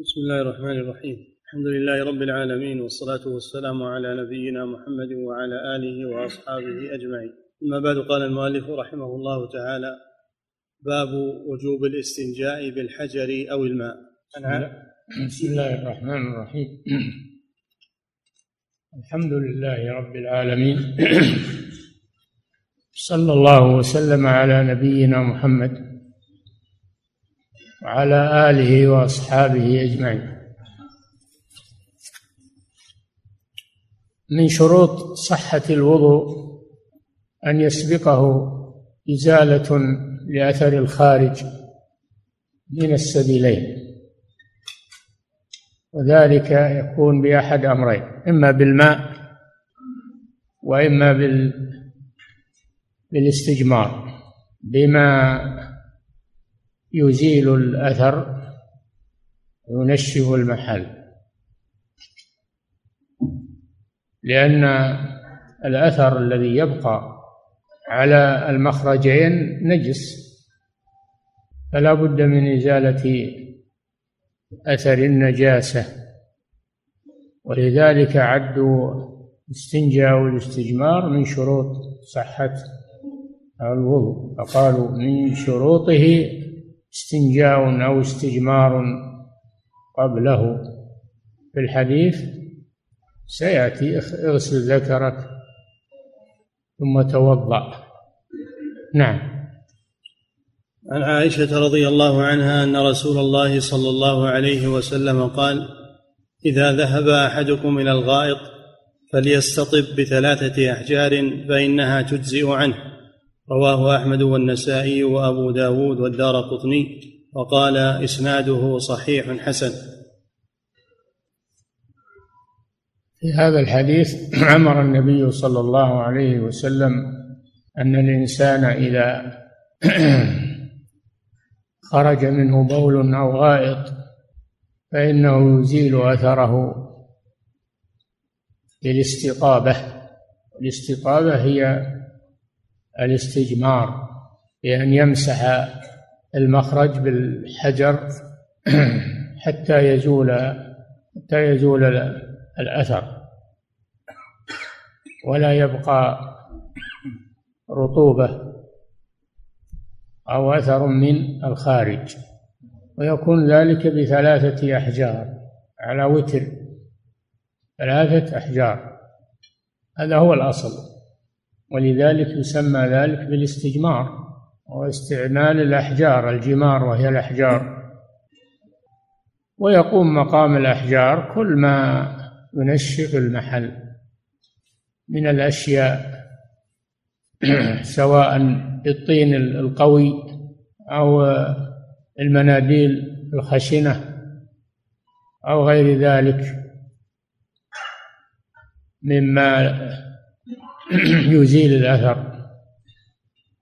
بسم الله الرحمن الرحيم الحمد لله رب العالمين والصلاة والسلام على نبينا محمد وعلى آله وأصحابه أجمعين أما بعد قال المؤلف رحمه الله تعالى باب وجوب الاستنجاء بالحجر أو الماء بسم الله الرحمن الرحيم الحمد لله رب العالمين صلى الله وسلم على نبينا محمد وعلى آله وأصحابه أجمعين. من شروط صحة الوضوء أن يسبقه إزالة لأثر الخارج من السبيلين. وذلك يكون بأحد أمرين إما بالماء وإما بال بالاستجمار بما يزيل الأثر وينشف المحل. لأن الأثر الذي يبقى على المخرجين نجس. فلا بد من إزالة أثر النجاسة. ولذلك عدوا الاستنجاء والاستجمار من شروط صحة الوضوء. فقالوا من شروطه استنجاء أو استجمار قبله في الحديث سيأتي اغسل ذكرك ثم توضأ. نعم. عن عائشة رضي الله عنها أن رسول الله صلى الله عليه وسلم قال إذا ذهب أحدكم إلى الغائط فليستطب بثلاثة أحجار فإنها تجزئ عنه. رواه أحمد والنسائي وأبو داود والدار قطني وقال إسناده صحيح حسن. في هذا الحديث أمر النبي صلى الله عليه وسلم أن الإنسان إذا خرج منه بول أو غائط فإنه يزيل أثره بالاستطابة الاستطابة هي الاستجمار بأن يمسح المخرج بالحجر حتى يزول حتى يزول الأثر. ولا يبقى رطوبة أو أثر من الخارج. ويكون ذلك بثلاثة أحجار على وتر ثلاثة أحجار. هذا هو الأصل. ولذلك يسمى ذلك بالاستجمار واستعمال الأحجار الجمار وهي الأحجار. ويقوم مقام الأحجار كل ما ينشف المحل من الأشياء سواء الطين القوي أو المناديل الخشنة أو غير ذلك مما يزيل الأثر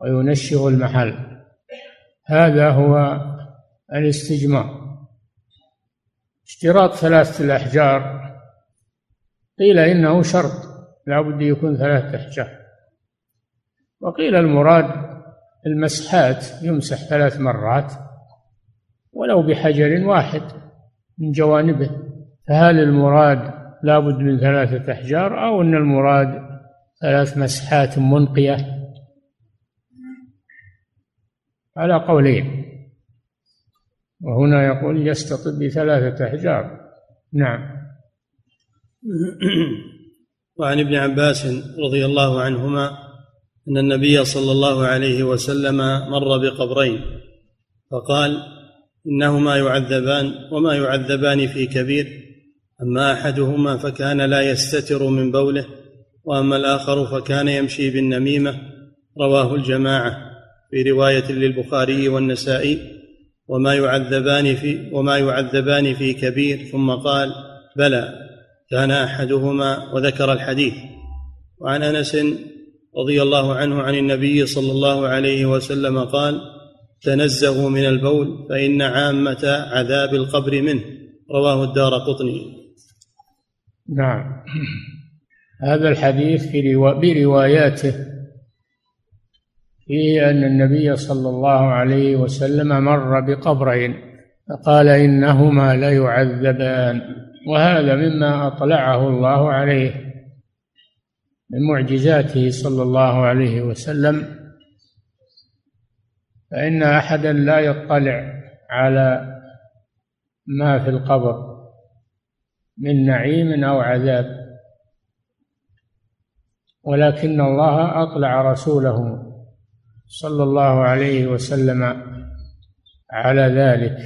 وينشف المحل. هذا هو الاستجمار اشتراط ثلاثة الأحجار. قيل إنه شرط. لا بد يكون ثلاثة أحجار. وقيل المراد المسحات. يمسح ثلاث مرات. ولو بحجر واحد من جوانبه. فهل المراد لا بد من ثلاثة أحجار أو أن المراد ثلاث مسحات منقية. على قولين. وهنا يقول يستطب بثلاثة أحجار. نعم. وعن ابن عباس رضي الله عنهما أن النبي صلى الله عليه وسلم مر بقبرين. فقال إنهما يعذبان وما يعذبان في كبير أما أحدهما فكان لا يستتر من بوله وأما الآخر فكان يمشي بالنميمة. رواه الجماعة في رواية للبخاري والنسائي وما يعذبان في وما يعذبان في كبير. ثم قال بلى كان أحدهما وذكر الحديث. وعن أنس رضي الله عنه عن النبي صلى الله عليه وسلم قال تنزهوا من البول فإن عامة عذاب القبر منه. رواه الدار قطني. نعم. هذا الحديث في روا... برواياته فيه أن النبي صلى الله عليه وسلم مر بقبرين فقال إنهما ليعذبان وهذا مما أطلعه الله عليه من معجزاته صلى الله عليه وسلم. فإن أحدا لا يطلع على ما في القبر من نعيم أو عذاب. ولكن الله أطلع رسوله صلى الله عليه وسلم على ذلك.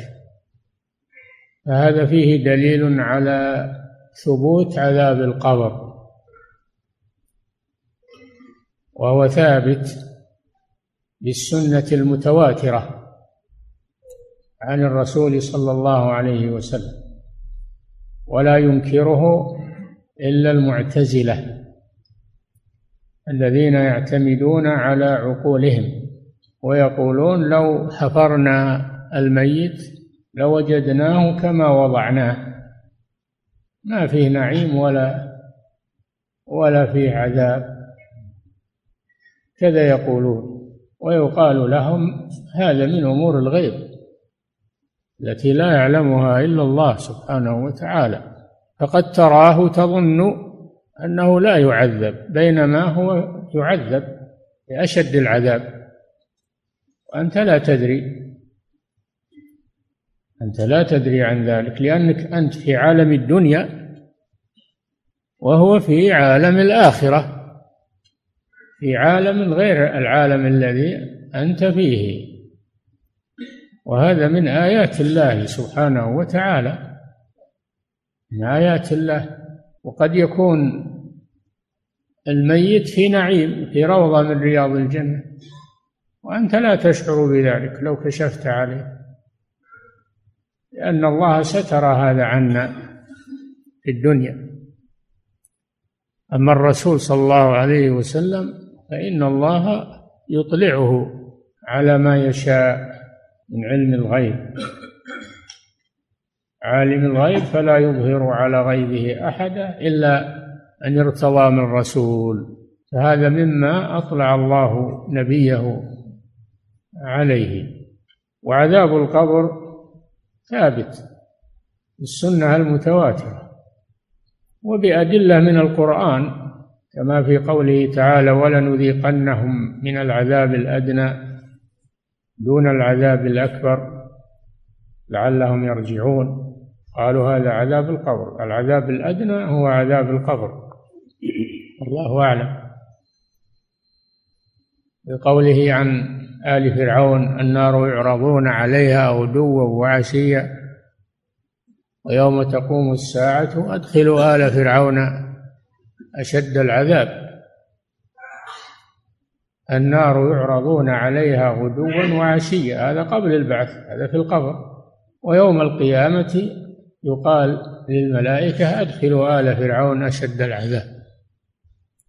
فهذا فيه دليل على ثبوت عذاب القبر. وهو ثابت بالسنة المتواترة عن الرسول صلى الله عليه وسلم ولا ينكره إلا المعتزلة. الذين يعتمدون على عقولهم ويقولون لو حفرنا الميت لوجدناه كما وضعناه ما فيه نعيم ولا ولا فيه عذاب. كذا يقولون. ويقال لهم هذا من أمور الغيب التي لا يعلمها إلا الله سبحانه وتعالى. فقد تراه تظن أنه لا يعذب بينما هو يعذب بأشد العذاب. وأنت لا تدري أنت لا تدري عن ذلك لأنك أنت في عالم الدنيا وهو في عالم الآخرة في عالم غير العالم الذي أنت فيه. وهذا من آيات الله سبحانه وتعالى من آيات الله. وقد يكون الميت في نعيم في روضة من رياض الجنة. وأنت لا تشعر بذلك لو كشفت عليه لأن الله ستر هذا عنا في الدنيا. أما الرسول صلى الله عليه وسلم فإن الله يطلعه على ما يشاء من علم الغيب. عالم الغيب فلا يظهر على غيبه أحدا إلا أن ارتضى من رسول. فهذا مما أطلع الله نبيه عليه. وعذاب القبر ثابت. السنة المتواترة. وبأدلة من القرآن كما في قوله تعالى ولنذيقنهم من العذاب الأدنى دون العذاب الأكبر لعلهم يرجعون. قالوا هذا عذاب القبر. العذاب الأدنى هو عذاب القبر. الله أعلم. بقوله عن آل فرعون النار يعرضون عليها غدوا وعشيا ويوم تقوم الساعة أدخلوا آل فرعون أشد العذاب. النار يعرضون عليها غدوا وعشيا هذا قبل البعث هذا في القبر. ويوم القيامة يقال للملائكة أدخلوا آل فرعون أشد العذاب.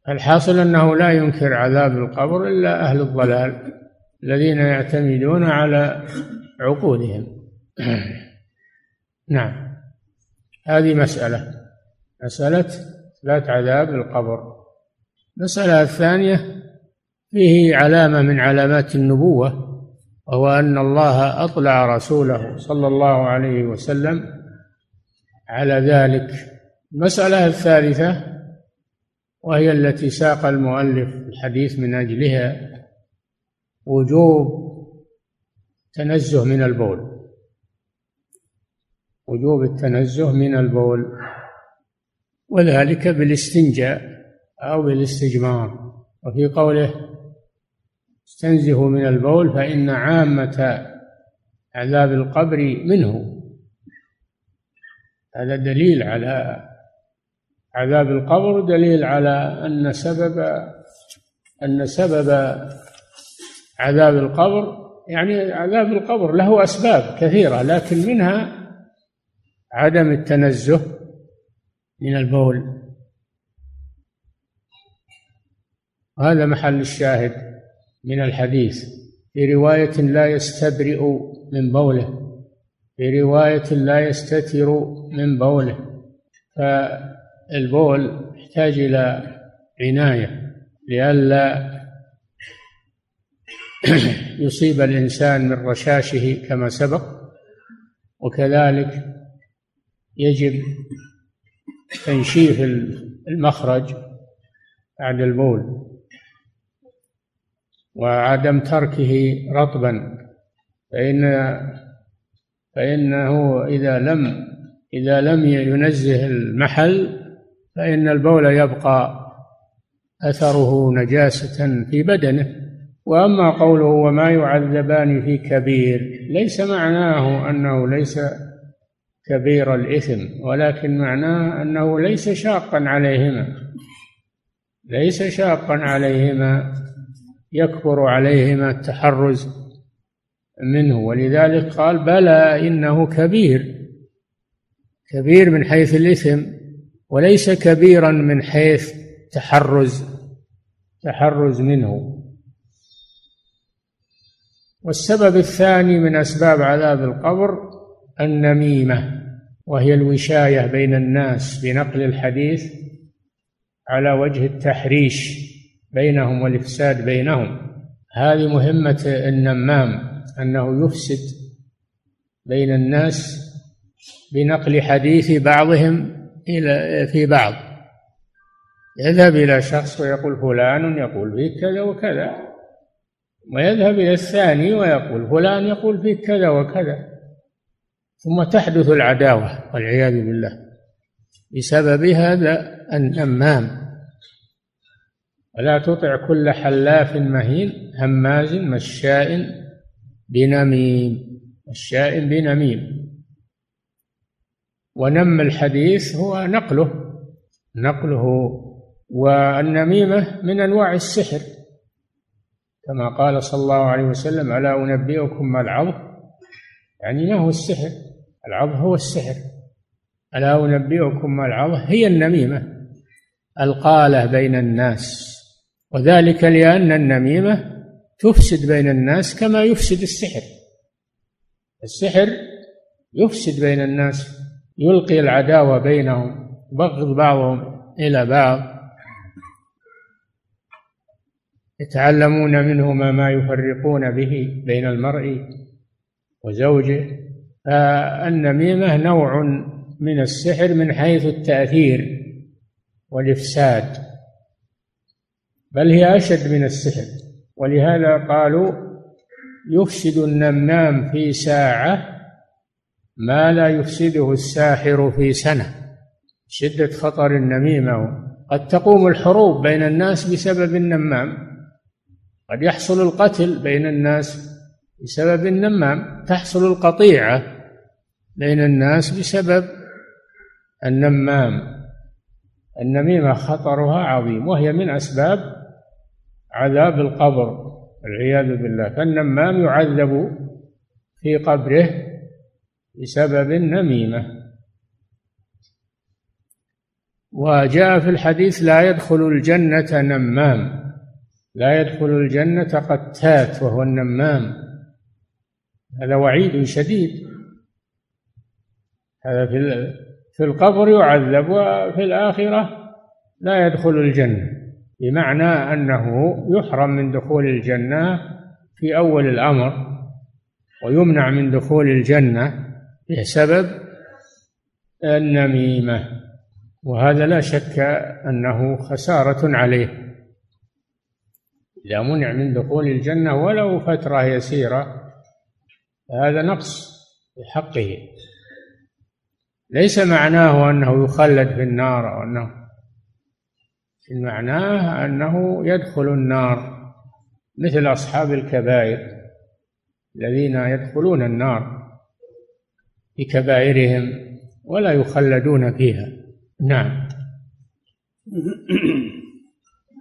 الحاصل أنه لا ينكر عذاب القبر إلا أهل الضلال الذين يعتمدون على عقولهم نعم. هذه مسألة. مسألة إثبات عذاب القبر. المسألة الثانية فيه علامة من علامات النبوة وهو أن الله أطلع رسوله صلى الله عليه وسلم على ذلك. المسألة الثالثة وهي التي ساق المؤلف الحديث من أجلها وجوب تنزه من البول. وجوب التنزه من البول وذلك بالاستنجاء أو بالاستجمار. وفي قوله استنزهوا من البول فإن عامة عذاب القبر منه. هذا دليل على عذاب القبر دليل على أن سبب أن سبب عذاب القبر يعني عذاب القبر له أسباب كثيرة لكن منها عدم التنزه من البول. هذا محل الشاهد من الحديث. في رواية لا يستبرئ من بوله. في رواية لا يستتر من بوله. فالبول يحتاج إلى عناية لئلا يصيب الإنسان من رشاشه كما سبق وكذلك يجب تنشيف المخرج بعد البول وعدم تركه رطبا فإن فإنه إذا لم إذا لم ينزه المحل فإن البول يبقى أثره نجاسة في بدنه. وأما قوله وما يعذبان في كبير ليس معناه أنه ليس كبير الإثم ولكن معناه أنه ليس شاقا عليهما. ليس شاقا عليهما يكبر عليهما التحرز منه. ولذلك قال بلى إنه كبير كبير من حيث الإثم. وليس كبيرا من حيث تحرز تحرز منه. والسبب الثاني من أسباب عذاب القبر النميمة وهي الوشاية بين الناس بنقل الحديث على وجه التحريش بينهم والإفساد بينهم. هذه مهمة النمام أنه يفسد بين الناس بنقل حديث بعضهم إلى في بعض. يذهب إلى شخص ويقول فلان يقول فيك كذا وكذا ويذهب إلى الثاني ويقول فلان يقول فيك كذا وكذا. ثم تحدث العداوة والعياذ بالله بسبب هذا النمام. ولا تطع كل حلاف مهين هماز مشاء بنميم مشاء بنميم. ونم الحديث هو نقله نقله والنميمة من أنواع السحر. كما قال صلى الله عليه وسلم ألا أنبئكم ما العظم يعني ما هو السحر؟ العظ هو السحر. ألا أنبئكم ما العظ؟ هي النميمة القالة بين الناس. وذلك لأن النميمة تفسد بين الناس كما يفسد السحر. السحر يفسد بين الناس. يلقي العداوة بينهم يبغض بعضهم إلى بعض. يتعلمون منهما ما يفرقون به بين المرء وزوجه. فالنميمة نوع من السحر من حيث التأثير والإفساد بل هي أشد من السحر. ولهذا قالوا يفسد النمام في ساعة ما لا يفسده الساحر في سنة. شدة خطر النميمة. قد تقوم الحروب بين الناس بسبب النمام. قد يحصل القتل بين الناس بسبب النمام. تحصل القطيعة بين الناس بسبب النمام. النميمة خطرها عظيم وهي من أسباب عذاب القبر والعياذ بالله. فالنمام يعذب في قبره بسبب النميمة. وجاء في الحديث لا يدخل الجنة نمام. لا يدخل الجنة قتات وهو النمام. هذا وعيد شديد. هذا في في القبر يعذب وفي الآخرة لا يدخل الجنة. بمعنى أنه يحرم من دخول الجنة في أول الأمر ويمنع من دخول الجنة بسبب النميمة وهذا لا شك أنه خسارة عليه. إذا منع من دخول الجنة ولو فترة يسيرة هذا نقص في حقه. ليس معناه أنه يخلد في النار أو أنه معناه أنه يدخل النار مثل أصحاب الكبائر الذين يدخلون النار. بكبائرهم ولا يخلدون فيها. نعم.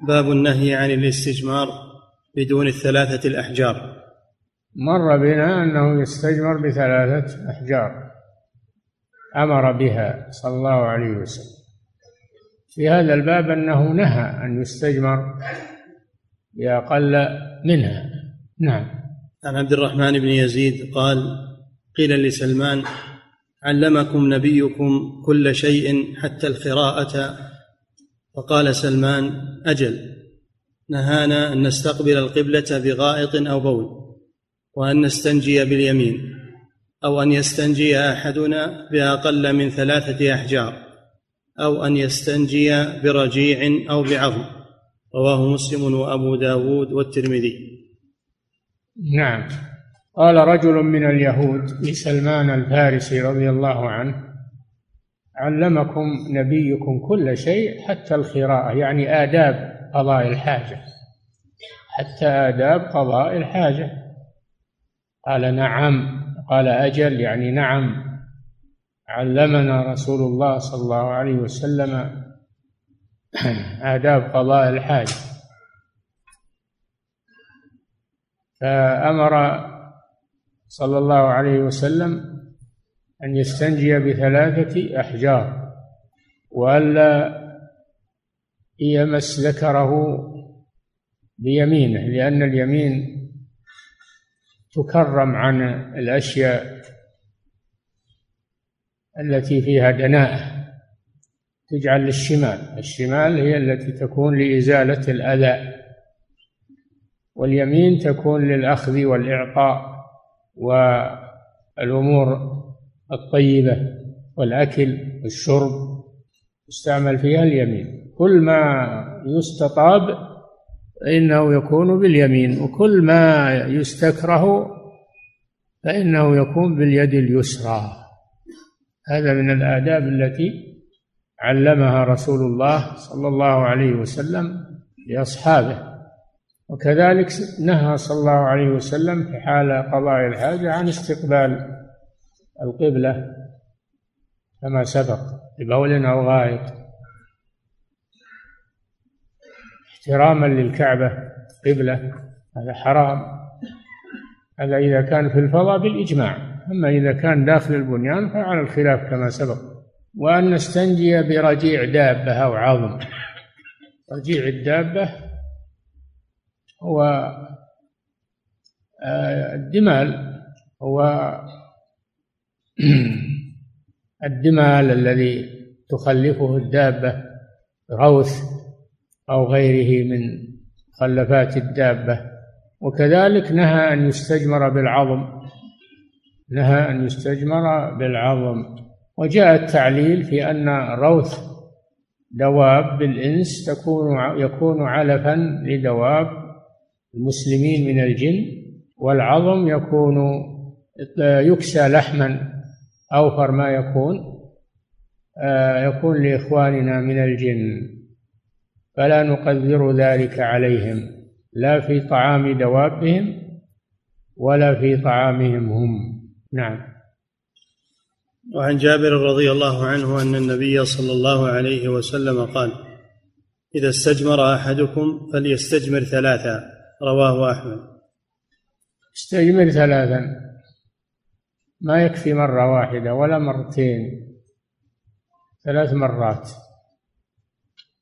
باب النهي عن الاستجمار بدون الثلاثة الأحجار. مر بنا أنه يستجمر بثلاثة أحجار. أمر بها صلى الله عليه وسلم. في هذا الباب أنه نهى أن يستجمر بأقل منها. نعم. عن عبد الرحمن بن يزيد قال قيل لسلمان علمكم نبيكم كل شيء حتى القراءة. فقال سلمان أجل. نهانا أن نستقبل القبلة بغائط أو بول وأن نستنجي باليمين أو أن يستنجي أحدنا بأقل من ثلاثة أحجار أو أن يستنجي برجيع أو بعظم. رواه مسلم وأبو داود والترمذي. نعم. قال رجل من اليهود لسلمان الفارسي رضي الله عنه علمكم نبيكم كل شيء حتى القراءة يعني آداب قضاء الحاجة حتى آداب قضاء الحاجة. قال نعم قال أجل يعني نعم. علمنا رسول الله صلى الله عليه وسلم آداب قضاء الحاجة. فأمر صلى الله عليه وسلم أن يستنجي بثلاثة أحجار وألا يمس ذكره بيمينه لأن اليمين تكرم عن الأشياء التي فيها دناءة تجعل للشمال الشمال هي التي تكون لإزالة الأذى واليمين تكون للأخذ والإعطاء. والأمور الطيبة والأكل والشرب يستعمل فيها اليمين. كل ما يستطاب فإنه يكون باليمين وكل ما يستكره فإنه يكون باليد اليسرى. هذا من الآداب التي علمها رسول الله صلى الله عليه وسلم لأصحابه. وكذلك نهى صلى الله عليه وسلم في حال قضاء الحاجة عن استقبال القبلة كما سبق ببول أو غائط. احتراما للكعبة قبلة هذا حرام. هذا إذا كان في الفضاء بالإجماع. أما إذا كان داخل البنيان فعلى الخلاف كما سبق. وأن نستنجي برجيع دابة أو عظم. رجيع الدابة هو آه، الدمال هو الدمال الذي تخلفه الدابة روث أو غيره من مخلفات الدابة. وكذلك نهى أن يستجمر بالعظم نهى أن يستجمر بالعظم. وجاء التعليل في أن روث دواب بالإنس تكون يكون علفا لدواب المسلمين من الجن والعظم يكون يكسى لحما أوفر ما يكون آه، يكون لإخواننا من الجن. فلا نقدر ذلك عليهم لا في طعام دوابهم ولا في طعامهم هم. نعم. وعن جابر رضي الله عنه أن النبي صلى الله عليه وسلم قال إذا استجمر أحدكم فليستجمر ثلاثا رواه أحمد. استجمر ثلاثا. ما يكفي مرة واحدة ولا مرتين. ثلاث مرات.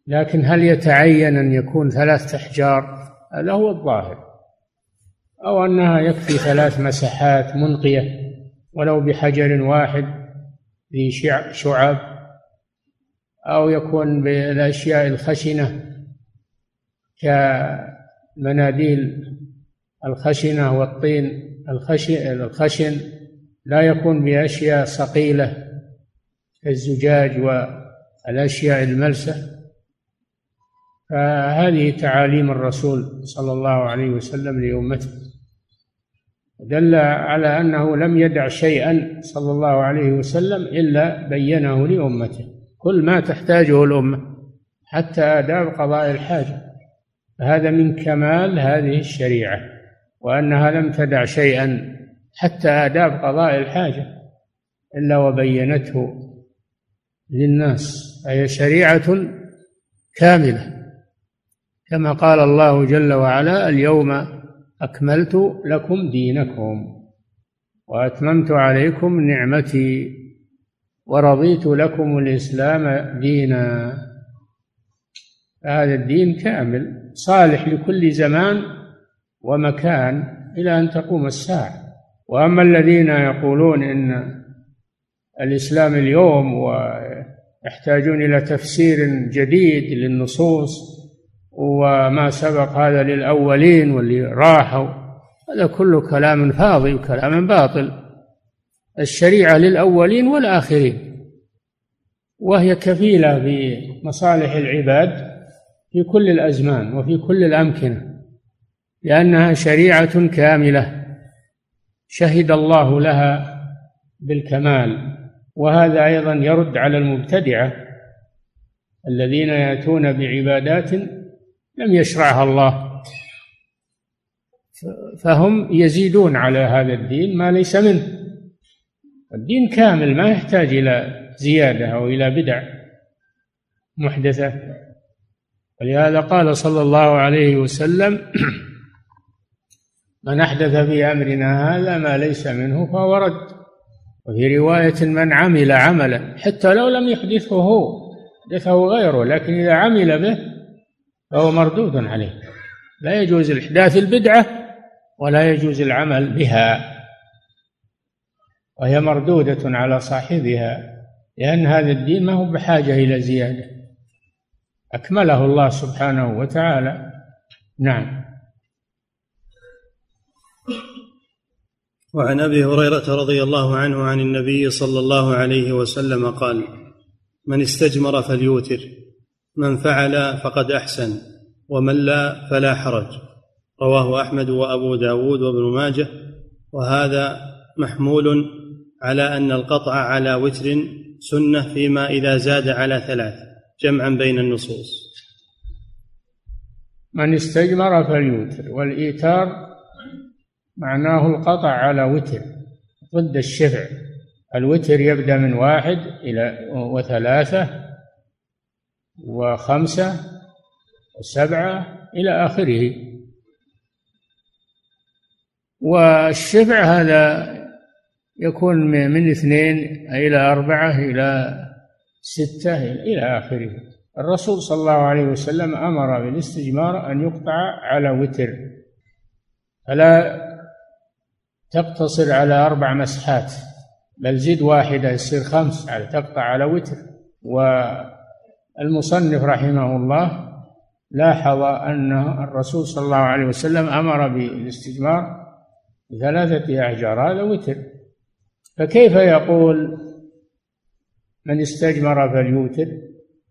لكن هل يتعين أن يكون ثلاثة أحجار؟ هذا هو الظاهر. أو أنها يكفي ثلاث مساحات منقية ولو بحجر واحد ذي شعب أو يكون بالأشياء الخشنة كمناديل الخشنة والطين الخشن لا يكون بأشياء صقيلة كالزجاج والأشياء الملسة. فهذه تعاليم الرسول صلى الله عليه وسلم لأمته. دل على أنه لم يدع شيئا صلى الله عليه وسلم إلا بينه لأمته. كل ما تحتاجه الأمة حتى آداب قضاء الحاجة. فهذا من كمال هذه الشريعة وأنها لم تدع شيئا حتى آداب قضاء الحاجة إلا وبينته للناس. فهي شريعة كاملة. كما قال الله جل وعلا اليوم أكملت لكم دينكم وأتممت عليكم نعمتي ورضيت لكم الإسلام دينا. هذا الدين كامل. صالح لكل زمان ومكان إلى أن تقوم الساعة. وأما الذين يقولون إن الإسلام اليوم ويحتاجون إلى تفسير جديد للنصوص وما سبق هذا للأولين واللي راحوا هذا كله كلام فاضي وكلام باطل. الشريعة للأولين والآخرين وهي كفيلة بمصالح العباد. في كل الأزمان وفي كل الأمكنة لأنها شريعة كاملة شهد الله لها بالكمال وهذا أيضا يرد على المبتدعة الذين يأتون بعبادات لم يشرعها الله. فهم يزيدون على هذا الدين ما ليس منه. الدين كامل ما يحتاج إلى زيادة أو إلى بدع محدثة. ولهذا قال صلى الله عليه وسلم من أحدث في أمرنا هذا ما ليس منه فهو رد. وفي رواية من عمل عملا حتى لو لم يحدثه هو حدثه غيره لكن إذا عمل به فهو مردود عليه. لا يجوز الإحداث البدعة ولا يجوز العمل بها. وهي مردودة على صاحبها لأن هذا الدين ما هو بحاجة إلى زيادة. أكمله الله سبحانه وتعالى. نعم. وعن أبي هريرة رضي الله عنه عن النبي صلى الله عليه وسلم قال من استجمر فليوتر من فعل فقد أحسن ومن لا فلا حرج. رواه أحمد وأبو داود وابن ماجه. وهذا محمول على أن القطع على وتر سنة فيما إذا زاد على ثلاث. جمعا بين النصوص. من استجمر فليوتر والإيتار معناه القطع على وتر ضد الشفع. الوتر يبدأ من واحد إلى وثلاثة وخمسة وسبعة إلى آخره. والشفع هذا يكون من اثنين إلى أربعة إلى ستة إلى آخره. الرسول صلى الله عليه وسلم أمر بالاستجمار أن يقطع على وتر. فلا تقتصر على أربع مسحات بل زد واحدة يصير خمس على تقطع على وتر. والمصنف رحمه الله لاحظ أن الرسول صلى الله عليه وسلم أمر بالاستجمار بثلاثة أحجار هذا وتر. فكيف يقول من استجمر فليوتر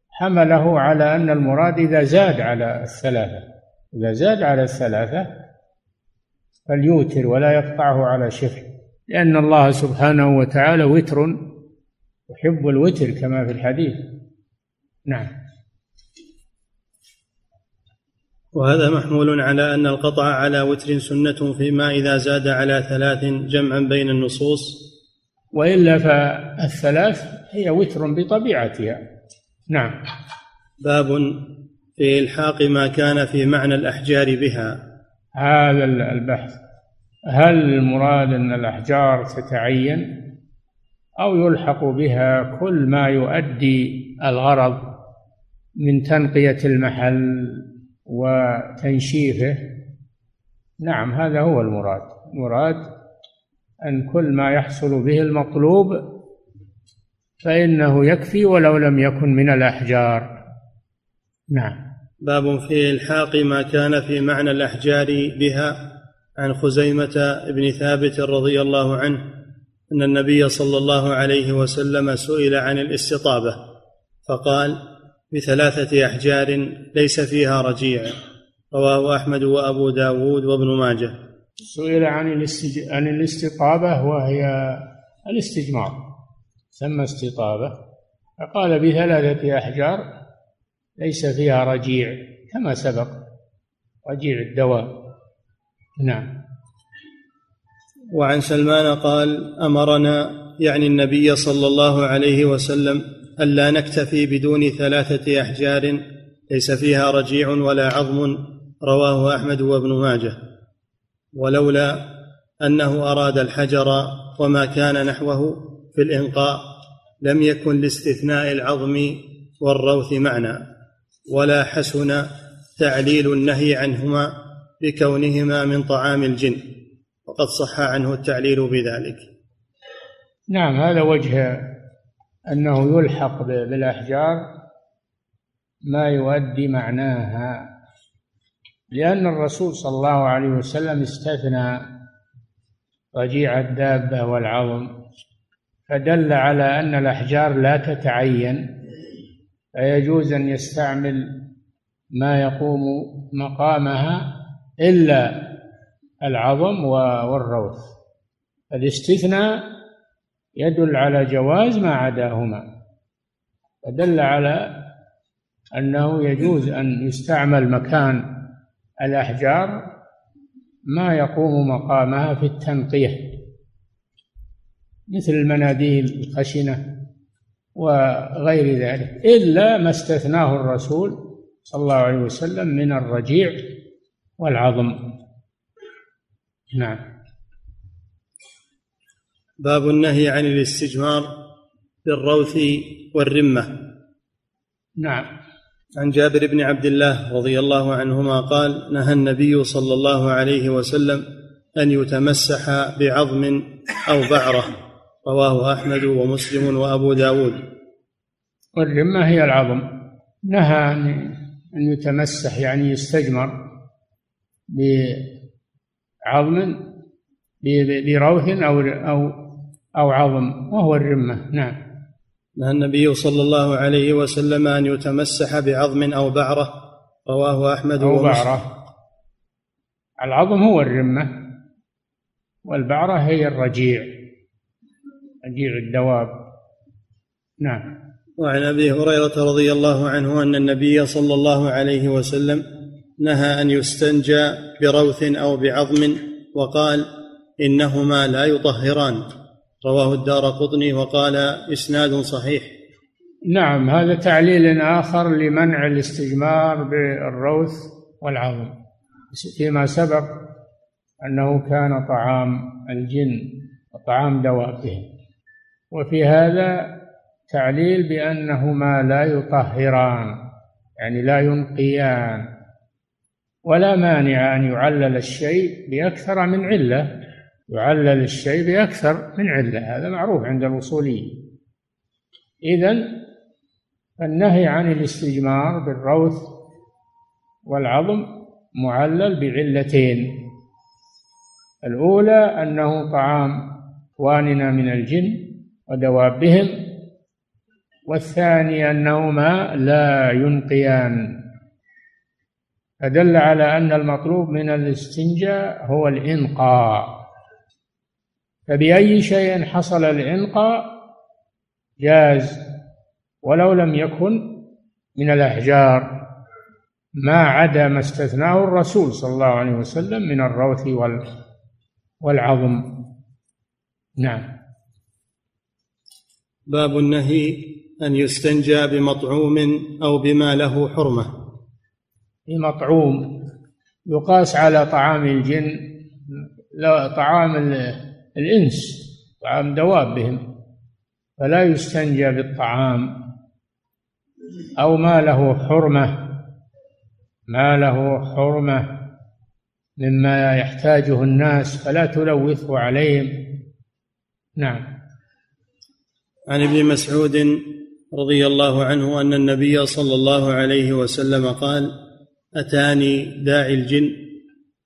حمله على أن المراد إذا زاد على الثلاثة. إذا زاد على الثلاثة فليوتر ولا يقطعه على شفع لأن الله سبحانه وتعالى وتر يحب الوتر كما في الحديث. نعم. وهذا محمول على أن القطع على وتر سنة فيما إذا زاد على ثلاث جمعا بين النصوص. وإلا فالثلاث هي وتر بطبيعتها. نعم. باب في إلحاق ما كان في معنى الأحجار بها. هذا البحث. هل المراد أن الأحجار تتعين أو يلحق بها كل ما يؤدي الغرض من تنقية المحل وتنشيفه؟ نعم هذا هو المراد. المراد أن كل ما يحصل به المطلوب فإنه يكفي ولو لم يكن من الأحجار. نعم. باب في إلحاق ما كان في معنى الأحجار بها عن خزيمة بن ثابت رضي الله عنه أن النبي صلى الله عليه وسلم سئل عن الاستطابة فقال بثلاثة أحجار ليس فيها رجيع. رواه أحمد وأبو داود وابن ماجه. سئل عن. عن الاستطابة وهي الاستجمار. ثم استطابه. فقال بثلاثه أحجار ليس فيها رجيع كما سبق رجيع الدواء. نعم. وعن سلمان قال أمرنا يعني النبي صلى الله عليه وسلم الا نكتفي بدون ثلاثة أحجار ليس فيها رجيع ولا عظم رواه أحمد وابن ماجه. ولولا أنه أراد الحجر وما كان نحوه في الإنقاء لم يكن لاستثناء العظم والروث معنى ولا حسن تعليل النهي عنهما بكونهما من طعام الجن وقد صح عنه التعليل بذلك. نعم هذا وجه أنه يلحق بالأحجار ما يؤدي معناها لأن الرسول صلى الله عليه وسلم استثنى رجيع الدابة والعظم فدل على أن الأحجار لا تتعين فيجوز أن يستعمل ما يقوم مقامها إلا العظم والروث. الاستثناء يدل على جواز ما عداهما. فدل على أنه يجوز أن يستعمل مكان الأحجار ما يقوم مقامها في التنقية. مثل المناديل الخشنة وغير ذلك إلا ما استثناه الرسول صلى الله عليه وسلم من الرجيع والعظم. نعم. باب النهي عن الاستجمار بالروث والرمة. نعم. عن جابر بن عبد الله رضي الله عنهما قال نهى النبي صلى الله عليه وسلم أن يتمسح بعظم أو بعرة. رواه أحمد ومسلم وأبو داود. والرمه هي العظم. نهى أن يتمسح يعني يستجمر بعظم بروث أو أو أو عظم وهو الرمة نعم. نهى النبي صلى الله عليه وسلم أن يتمسح بعظم أو بعرة. رواه أحمد أو بعرة. العظم هو الرمة والبعرة هي الرجيع. رجيع الدواب. نعم. وعن أبي هريرة رضي الله عنه أن النبي صلى الله عليه وسلم نهى أن يستنجى بروث أو بعظم وقال إنهما لا يطهران. رواه الدار قطني وقال إسناد صحيح. نعم هذا تعليل آخر لمنع الاستجمار بالروث والعظم. فيما سبق أنه كان طعام الجن وطعام دوابهم. وفي هذا تعليل بأنهما لا يطهران يعني لا ينقيان ولا مانع أن يعلل الشيء بأكثر من علة يعلل الشيء بأكثر من علة هذا معروف عند الأصوليين. إذا النهي عن الاستجمار بالروث والعظم معلل بعلتين. الأولى أنه طعام إخواننا من الجن ودوابهم والثاني أنهما لا ينقيان. فدل على أن المطلوب من الاستنجاء هو الإنقاء. فبأي شيء حصل الإنقاء جاز ولو لم يكن من الأحجار ما عدا ما استثناه الرسول صلى الله عليه وسلم من الروث والعظم. نعم. باب النهي أن يستنجى بمطعوم أو بما له حرمة. بمطعوم يقاس على طعام الجن لا طعام الإنس طعام دوابهم فلا يستنجى بالطعام أو ما له حرمة ما له حرمة مما يحتاجه الناس فلا تلوثه عليهم. نعم. عن ابن مسعود رضي الله عنه أن النبي صلى الله عليه وسلم قال أتاني داعي الجن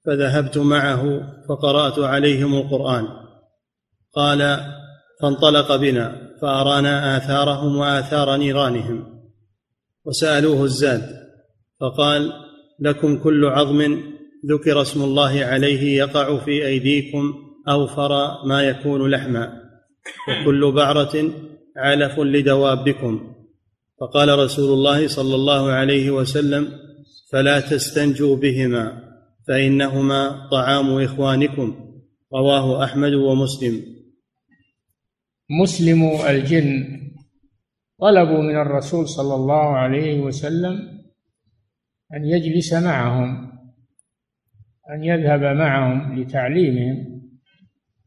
فذهبت معه فقرأت عليهم القرآن. قال فانطلق بنا فأرانا آثارهم وآثار نيرانهم. وسألوه الزاد فقال لكم كل عظم ذكر اسم الله عليه يقع في أيديكم أوفر ما يكون لحما. وكل بعرة علف لدوابكم. فقال رسول الله صلى الله عليه وسلم فلا تستنجوا بهما فإنهما طعام إخوانكم. رواه أحمد ومسلم. مسلم الجن طلبوا من الرسول صلى الله عليه وسلم أن يجلس معهم أن يذهب معهم لتعليمهم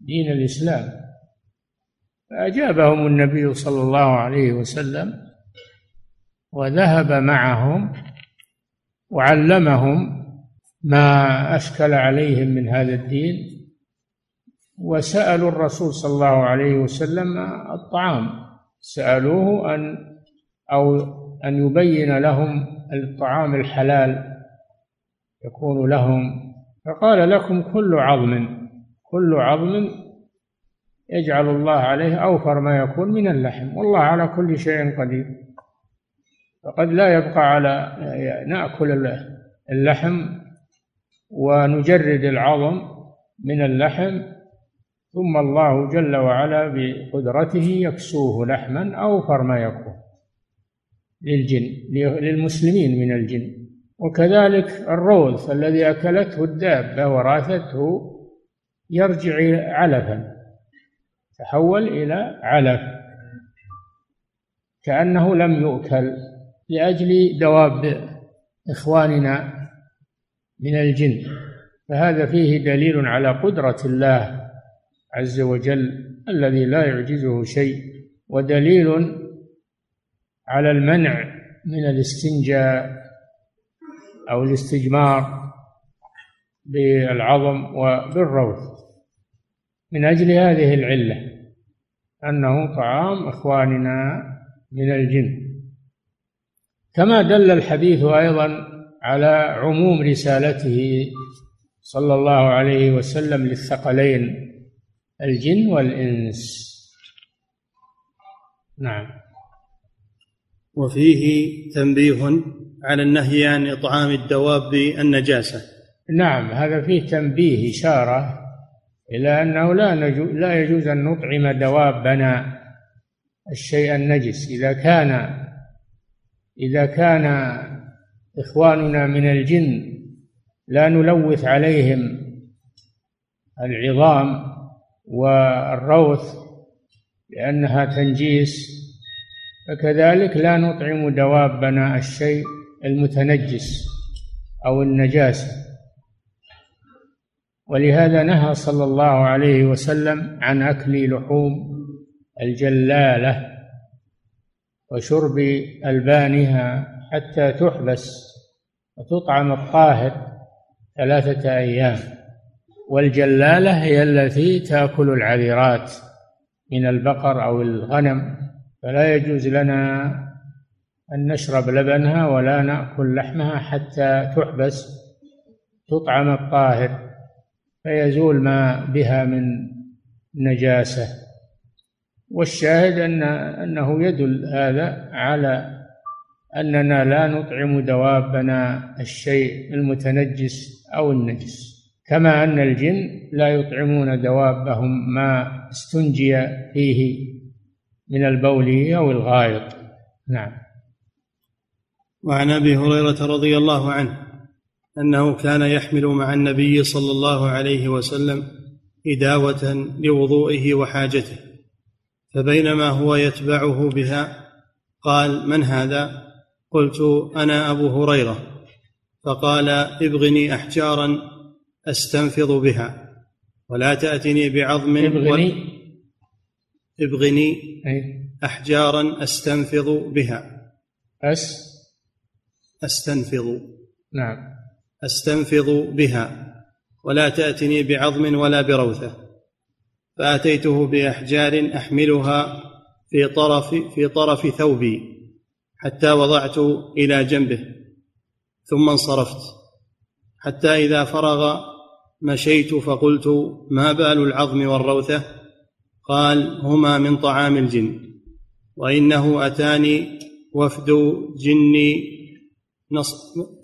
دين الإسلام. فأجابهم النبي صلى الله عليه وسلم وذهب معهم وعلمهم ما أشكل عليهم من هذا الدين وسألوا الرسول صلى الله عليه وسلم الطعام. سألوه أن أو أن يبين لهم الطعام الحلال يكون لهم. فقال لكم كل عظم كل عظم يجعل الله عليه أوفر ما يكون من اللحم والله على كل شيء قدير. فقد لا يبقى على نأكل اللحم ونجرد العظم من اللحم ثم الله جل وعلا بقدرته يكسوه لحما أوفر ما يكون للجن للمسلمين من الجن. وكذلك الروث الذي أكلته الدابة وراثته يرجع علفا. تحول إلى علف. كأنه لم يؤكل لأجل دواب إخواننا من الجن. فهذا فيه دليل على قدرة الله عز وجل الذي لا يعجزه شيء ودليل على المنع من الاستنجاء أو الاستجمار بالعظم وبالروث. من أجل هذه العلة أنه طعام إخواننا من الجن. كما دل الحديث أيضا على عموم رسالته صلى الله عليه وسلم للثقلين الجن والإنس. نعم. وفيه تنبيه على النهي عن إطعام الدواب النجاسة. نعم هذا فيه تنبيه إشارة إلى أنه لا لا يجوز أن نطعم دوابنا. الشيء النجس. إذا كان إذا كان إخواننا من الجن لا نلوث عليهم العظام والروث لأنها تنجيس فكذلك لا نطعم دوابنا الشيء المتنجس أو النجاسة. ولهذا نهى صلى الله عليه وسلم عن أكل لحوم الجلالة وشرب ألبانها حتى تحبس وتطعم الطاهر ثلاثة أيام. والجلالة هي التي تأكل العذرات من البقر أو الغنم فلا يجوز لنا أن نشرب لبنها ولا نأكل لحمها حتى تحبس تطعم الطاهر. فيزول ما بها من نجاسة. والشاهد أن أنه يدل هذا على أننا لا نطعم دوابنا الشيء المتنجس أو النجس كما أن الجن لا يطعمون دوابهم ما استنجي فيه من البول أو الغائط. نعم. وعن أبي هريرة رضي الله عنه أنه كان يحمل مع النبي صلى الله عليه وسلم إداوة لوضوئه وحاجته فبينما هو يتبعه بها قال من هذا؟ قلت أنا أبو هريرة. فقال ابغني أحجارا أستنفض بها ولا تأتني بعظم ابغني؟ ابغني أحجارا أستنفض بها. أس؟ أستنفض. نعم. أستنفض بها ولا تأتني بعظم ولا بروثة. فأتيته بأحجار أحملها في طرف في طرف ثوبي حتى وضعت إلى جنبه ثم انصرفت. حتى إذا فرغ مشيت فقلت ما بال العظم والروثة؟ قال هما من طعام الجن وإنه أتاني وفد جني نص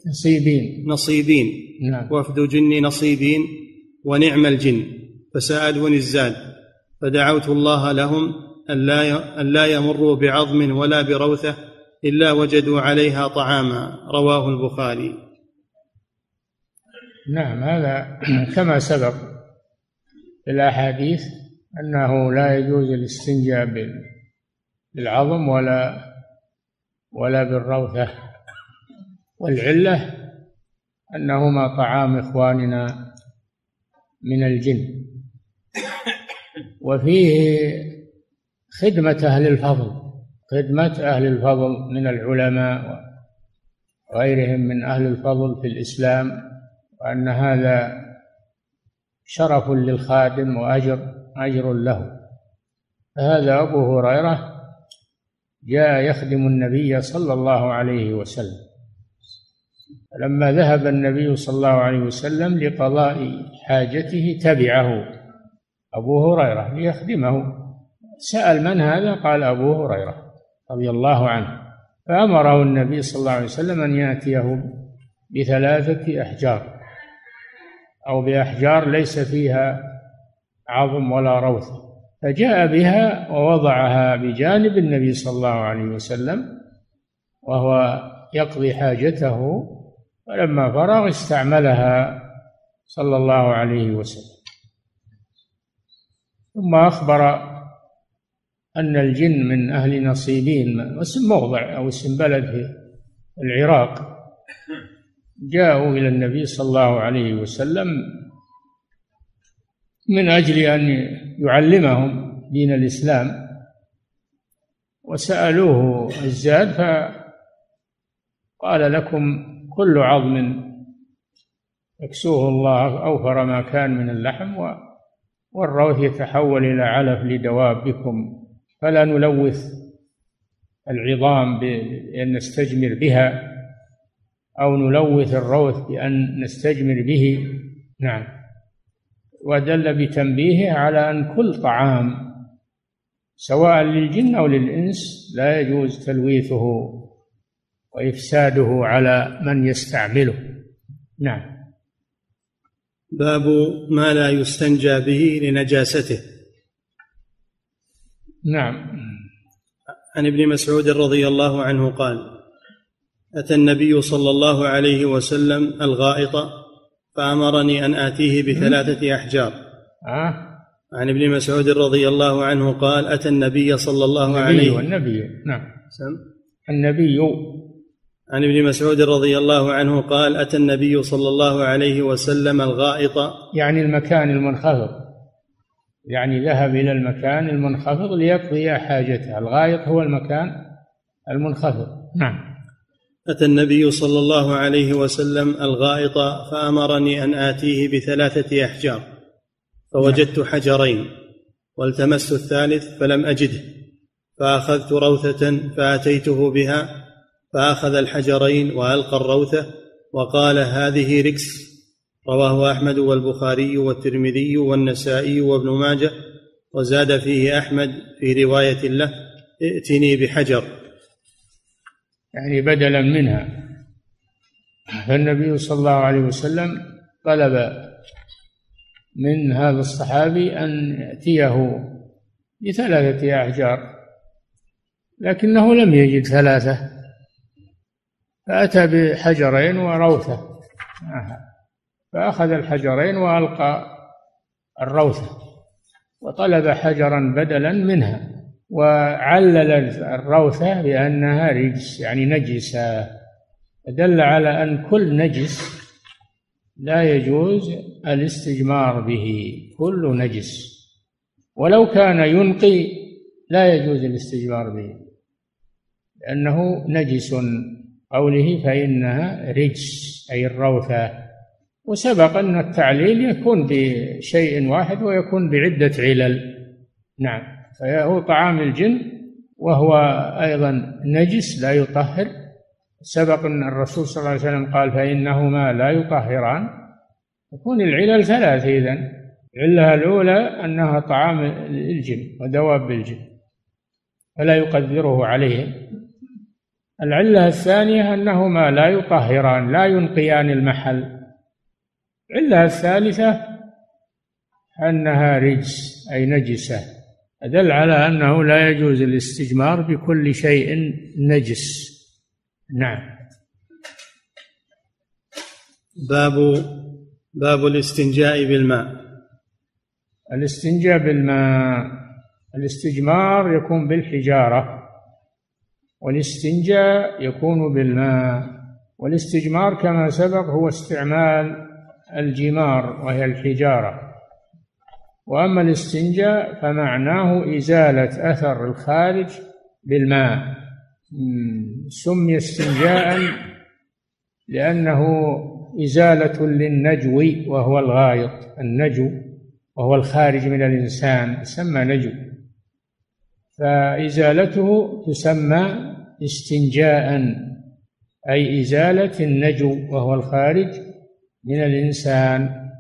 نصيبين. نصيبين. نعم. وفد جني نصيبين ونعم الجن. فسألوني الزاد فدعوت الله لهم أن لا يمروا بعظم ولا بروثة إلا وجدوا عليها طعاما. رواه البخاري. نعم هذا كما سبق في الأحاديث أنه لا يجوز الاستنجاء بالعظم ولا ولا بالروثة. والعلة أنهما طعام إخواننا من الجن. وفيه خدمة أهل الفضل خدمة أهل الفضل من العلماء وغيرهم من أهل الفضل في الإسلام وأن هذا شرف للخادم وأجر أجر له. فهذا أبو هريرة جاء يخدم النبي صلى الله عليه وسلم. لما ذهب النبي صلى الله عليه وسلم لقضاء حاجته تبعه أبو هريرة ليخدمه. سأل من هذا؟ قال أبو هريرة رضي الله عنه. فأمره النبي صلى الله عليه وسلم أن يأتيه بثلاثة أحجار. أو بأحجار ليس فيها عظم ولا روث. فجاء بها ووضعها بجانب النبي صلى الله عليه وسلم وهو يقضي حاجته فلما فرغ استعملها صلى الله عليه وسلم. ثم أخبر أن الجن من أهل نصيبين اسم موضع أو اسم بلد في العراق جاءوا إلى النبي صلى الله عليه وسلم من أجل أن يعلمهم دين الإسلام. وسألوه الزاد فقال لكم كل عظم يكسوه الله أوفر ما كان من اللحم والروث يتحول إلى علف لدوابكم. فلا نلوث العظام بأن نستجمر بها أو نلوث الروث بأن نستجمر به. نعم. ودل بتنبيهه على أن كل طعام سواء للجن أو للإنس لا يجوز تلويثه. وإفساده على من يستعمله. نعم. باب ما لا يستنجى به لنجاسته. نعم. عن ابن مسعود رضي الله عنه قال أتى النبي صلى الله عليه وسلم الغائط فأمرني أن آتيه بثلاثة أحجار. آه. عن ابن مسعود رضي الله عنه قال أتى النبي صلى الله النبي عليه النبي نعم. سم. النبي عن ابن مسعود رضي الله عنه قال أتى النبي صلى الله عليه وسلم الغائط. يعني المكان المنخفض. يعني ذهب إلى المكان المنخفض ليقضي حاجته. الغائط هو المكان المنخفض. نعم. أتى النبي صلى الله عليه وسلم الغائط فأمرني أن آتيه بثلاثة أحجار فوجدت حجرين والتمست الثالث فلم أجده فأخذت روثة فأتيته بها فأخذ الحجرين وألقى الروثة وقال هذه ركس. رواه أحمد والبخاري والترمذي والنسائي وابن ماجه وزاد فيه أحمد في رواية له ائتني بحجر. يعني بدلا منها. فالنبي صلى الله عليه وسلم طلب من هذا الصحابي أن يأتيه بثلاثة أحجار لكنه لم يجد ثلاثة. فأتى بحجرين وروثة. فأخذ الحجرين وألقى الروثة وطلب حجرا بدلا منها وعلل الروثة بأنها رجس يعني نجسة. دل على أن كل نجس لا يجوز الاستجمار به كل نجس. ولو كان ينقي لا يجوز الاستجمار به لأنه نجس. قوله فإنها رجس أي الروثة. وسبق أن التعليل يكون بشيء واحد ويكون بعدة علل. نعم. فهو طعام الجن وهو أيضا نجس لا يطهر. سبق أن الرسول صلى الله عليه وسلم قال فإنهما لا يطهران. تكون العلل ثلاث إذن. العلة الأولى أنها طعام الجن ودواب الجن فلا يقدره عليهم. العلة الثانية أنهما لا يطهران لا ينقيان المحل. العلة الثالثة أنها رجس أي نجسة. دل على أنه لا يجوز الاستجمار بكل شيء نجس. نعم. باب باب الاستنجاء بالماء. الاستنجاء بالماء الاستجمار يكون بالحجارة. والاستنجاء يكون بالماء والاستجمار كما سبق هو استعمال الجمار وهي الحجارة. وأما الاستنجاء فمعناه إزالة أثر الخارج بالماء. سمي استنجاء لأنه إزالة للنجو وهو الغائط النجو وهو الخارج من الإنسان يسمى نجو. فإزالته تسمى استنجاء أي إزالة النجو وهو الخارج من الإنسان.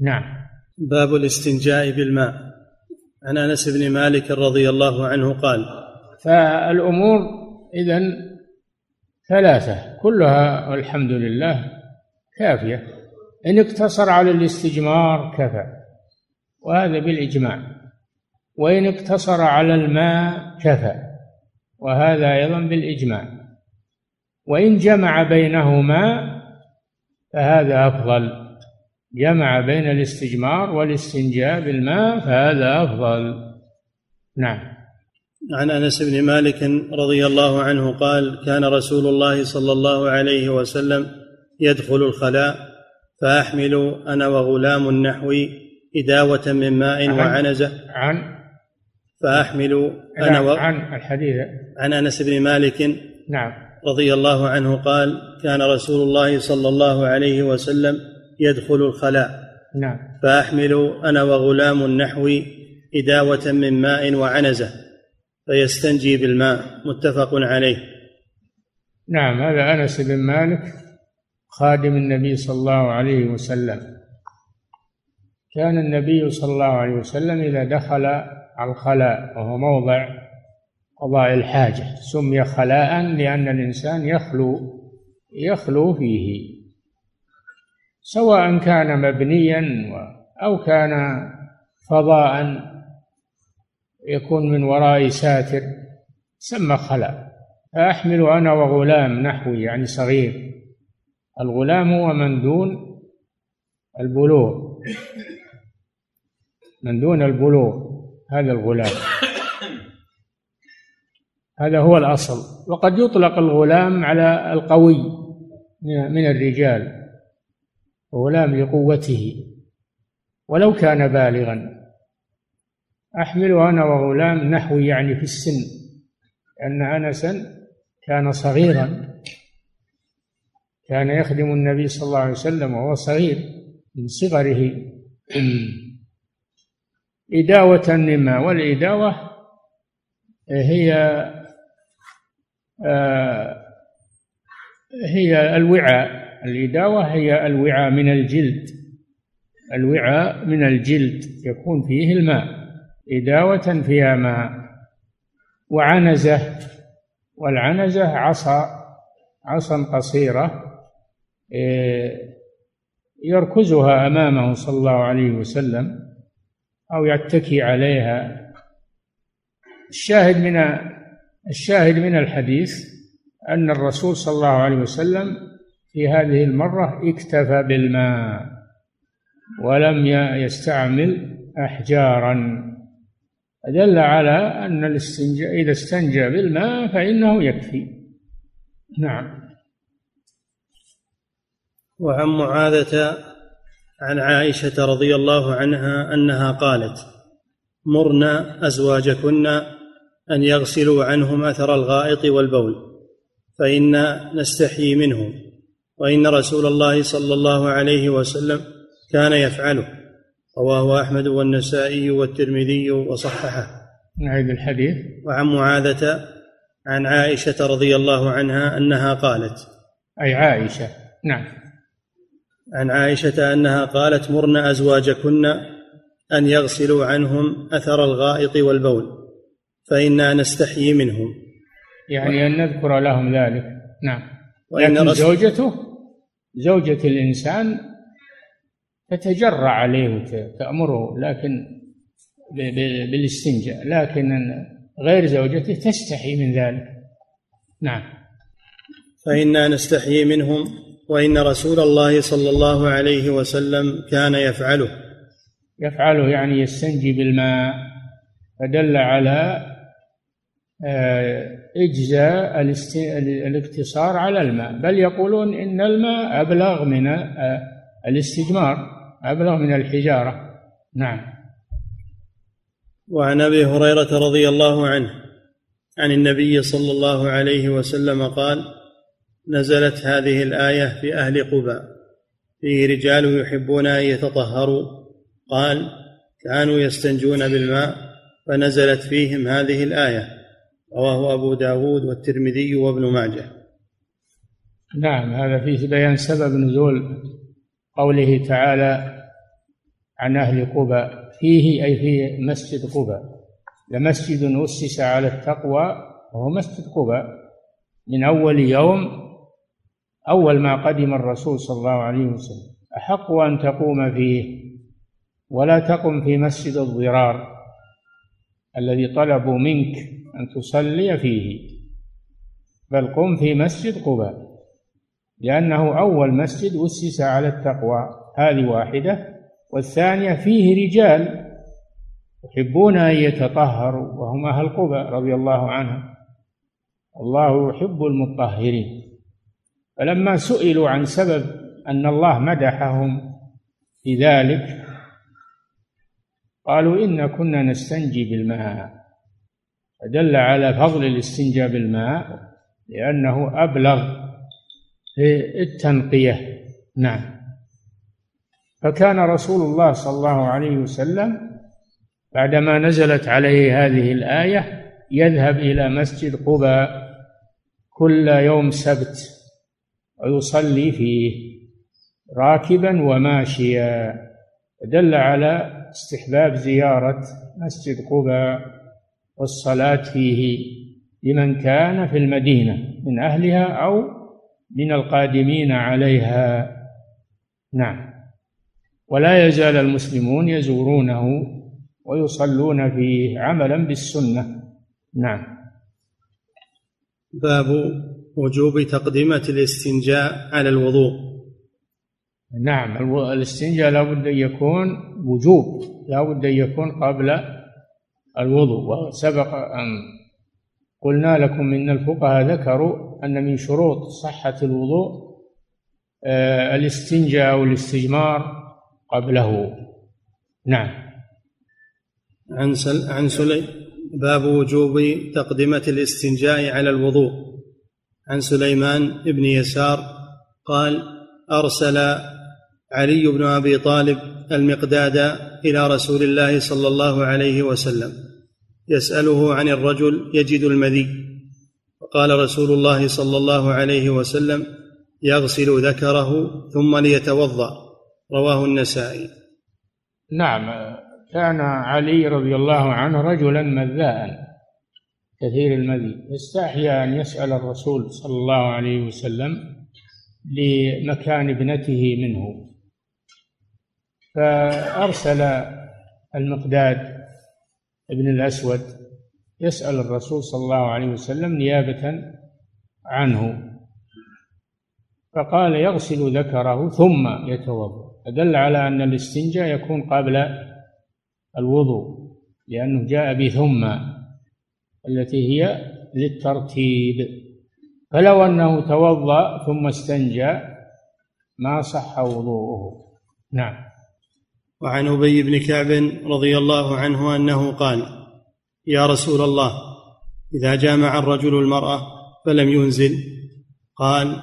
نعم. باب الاستنجاء بالماء. عن أنس بن مالك رضي الله عنه قال فالأمور اذا ثلاثة كلها والحمد لله كافية. إن اقتصر على الاستجمار كفى وهذا بالإجماع. وإن اقتصر على الماء كفى. وهذا أيضا بالإجماع. وإن جمع بينهما فهذا أفضل. جمع بين الاستجمار والاستنجاء بالماء فهذا أفضل. نعم. عن أنس بن مالك رضي الله عنه قال كان رسول الله صلى الله عليه وسلم يدخل الخلاء فأحمل أنا وغلام نحوي إداوة من ماء عن وعنزة. عن فأحمل أنا و... عن الحديث. عن أنس بن مالك نعم. رضي الله عنه قال كان رسول الله صلى الله عليه وسلم يدخل الخلاء. نعم. فأحمل أنا وغلام نحوي إداوة من ماء وعنزة فيستنجي بالماء. متفق عليه. نعم هذا أنس بن مالك خادم النبي صلى الله عليه وسلم. كان النبي صلى الله عليه وسلم إذا دخل على الخلاء وهو موضع قضاء الحاجة سمي خلاء لأن الإنسان يخلو يخلو فيه. سواء كان مبنيا أو كان فضاء يكون من وراء ساتر سمى خلاء. فأحمل أنا وغلام نحوي يعني صغير. الغلام هو من دون البلوغ. من دون البلوغ هذا الغلام. هذا هو الأصل. وقد يطلق الغلام على القوي من الرجال غلام لقوته. ولو كان بالغا. أحمل أنا وغلام نحوي يعني في السن لأن أنسا كان صغيرا. كان يخدم النبي صلى الله عليه وسلم وهو صغير من صغره. إداوة النماء والإداوة هي هي الوعاء. الإداوة هي الوعاء من الجلد. الوعاء من الجلد. يكون فيه الماء. إداوة فيها ماء. وعنزة. والعنزة عصا. عصا قصيرة. إيه، يركزها أمامه صلى الله عليه وسلم أو يتكي عليها. الشاهد من الشاهد من الحديث أن الرسول صلى الله عليه وسلم في هذه المرة اكتفى بالماء ولم يستعمل أحجارا. دل على أن الاستنجاء إذا استنجى بالماء فإنه يكفي. نعم. وعن معاذة عن عائشة رضي الله عنها أنها قالت مرنا أزواجكن أن يغسلوا عنهم أثر الغائط والبول فإنا نستحيي منهم وإن رسول الله صلى الله عليه وسلم كان يفعله رواه أحمد والنسائي والترمذي وصححه. نعيد الحديث. وعن معاذة عن عائشة رضي الله عنها أنها قالت أي عائشة نعم. عن عائشة أنها قالت مرن أزواجكن أن يغسلوا عنهم أثر الغائط والبول. فإنا نستحيي منهم. يعني أن نذكر لهم ذلك. نعم. لكن زوجته زوجة الإنسان تتجرع عليه وتأمره لكن بالاستنجاء. لكن غير زوجته تستحي من ذلك. نعم. فإنا نستحيي منهم وإن رسول الله صلى الله عليه وسلم كان يفعله. يفعله يعني يستنجي بالماء فدل على إجزاء الاقتصار على الماء. بل يقولون إن الماء أبلغ من آه، الاستجمار أبلغ من الحجارة. نعم. وعن أبي هريرة رضي الله عنه عن النبي صلى الله عليه وسلم قال نزلت هذه الآية في أهل قباء. فيه رجال يحبون أن يتطهروا. قال كانوا يستنجون بالماء فنزلت فيهم هذه الآية. رواه أبو داود والترمذي وابن ماجه. نعم هذا فيه بيان سبب نزول قوله تعالى عن أهل قباء. فيه أي في مسجد قباء. لمسجد أسس على التقوى وهو مسجد قباء. من أول يوم أول ما قدم الرسول صلى الله عليه وسلم. أحق أن تقوم فيه. ولا تقم في مسجد الضرار الذي طلبوا منك أن تصلي فيه. بل قم في مسجد قباء لأنه أول مسجد أسس على التقوى. هذه واحدة. والثانية فيه رجال يحبون أن يتطهروا وهم أهل قباء رضي الله عنهم. الله يحب المطهرين. فلما سئلوا عن سبب أن الله مدحهم في ذلك قالوا إنا كنا نستنجي بالماء. فدل على فضل الاستنجاء بالماء لأنه أبلغ في التنقية. نعم. فكان رسول الله صلى الله عليه وسلم بعدما نزلت عليه هذه الآية يذهب إلى مسجد قباء كل يوم سبت ويصلي فيه راكبا وماشيا. دل على استحباب زيارة مسجد قباء. والصلاة فيه لمن كان في المدينة من أهلها أو من القادمين عليها. نعم. ولا يزال المسلمون يزورونه ويصلون فيه عملا بالسنة. نعم. باب وجوب تقدمة الاستنجاء على الوضوء. نعم. الاستنجاء لا بد أن يكون وجوب لا بد أن يكون قبل الوضوء. وسبق أن قلنا لكم إن الفقهاء ذكروا أن من شروط صحة الوضوء آه، الاستنجاء أو الاستجمار قبله. نعم. عن سل عن سليم باب وجوب تقدمة الاستنجاء على الوضوء. عن سليمان بن يسار قال أرسل علي بن أبي طالب المقداد إلى رسول الله صلى الله عليه وسلم. يسأله عن الرجل يجد المذي. فقال رسول الله صلى الله عليه وسلم يغسل ذكره ثم ليتوضأ. رواه النسائي. نعم كان علي رضي الله عنه رجلا مذاء كثير المذي. يستحيا أن يسأل الرسول صلى الله عليه وسلم لمكان ابنته منه. فأرسل المقداد ابن الأسود يسأل الرسول صلى الله عليه وسلم نيابة عنه فقال يغسل ذكره ثم يتوضأ. فدل على أن الاستنجاء يكون قبل الوضوء لأنه جاء بثم التي هي للترتيب. فلو أنه توضأ ثم استنجى ما صح وضوءه. نعم. وعن أبي بن كعب رضي الله عنه أنه قال يا رسول الله إذا جامع الرجل المرأة فلم ينزل قال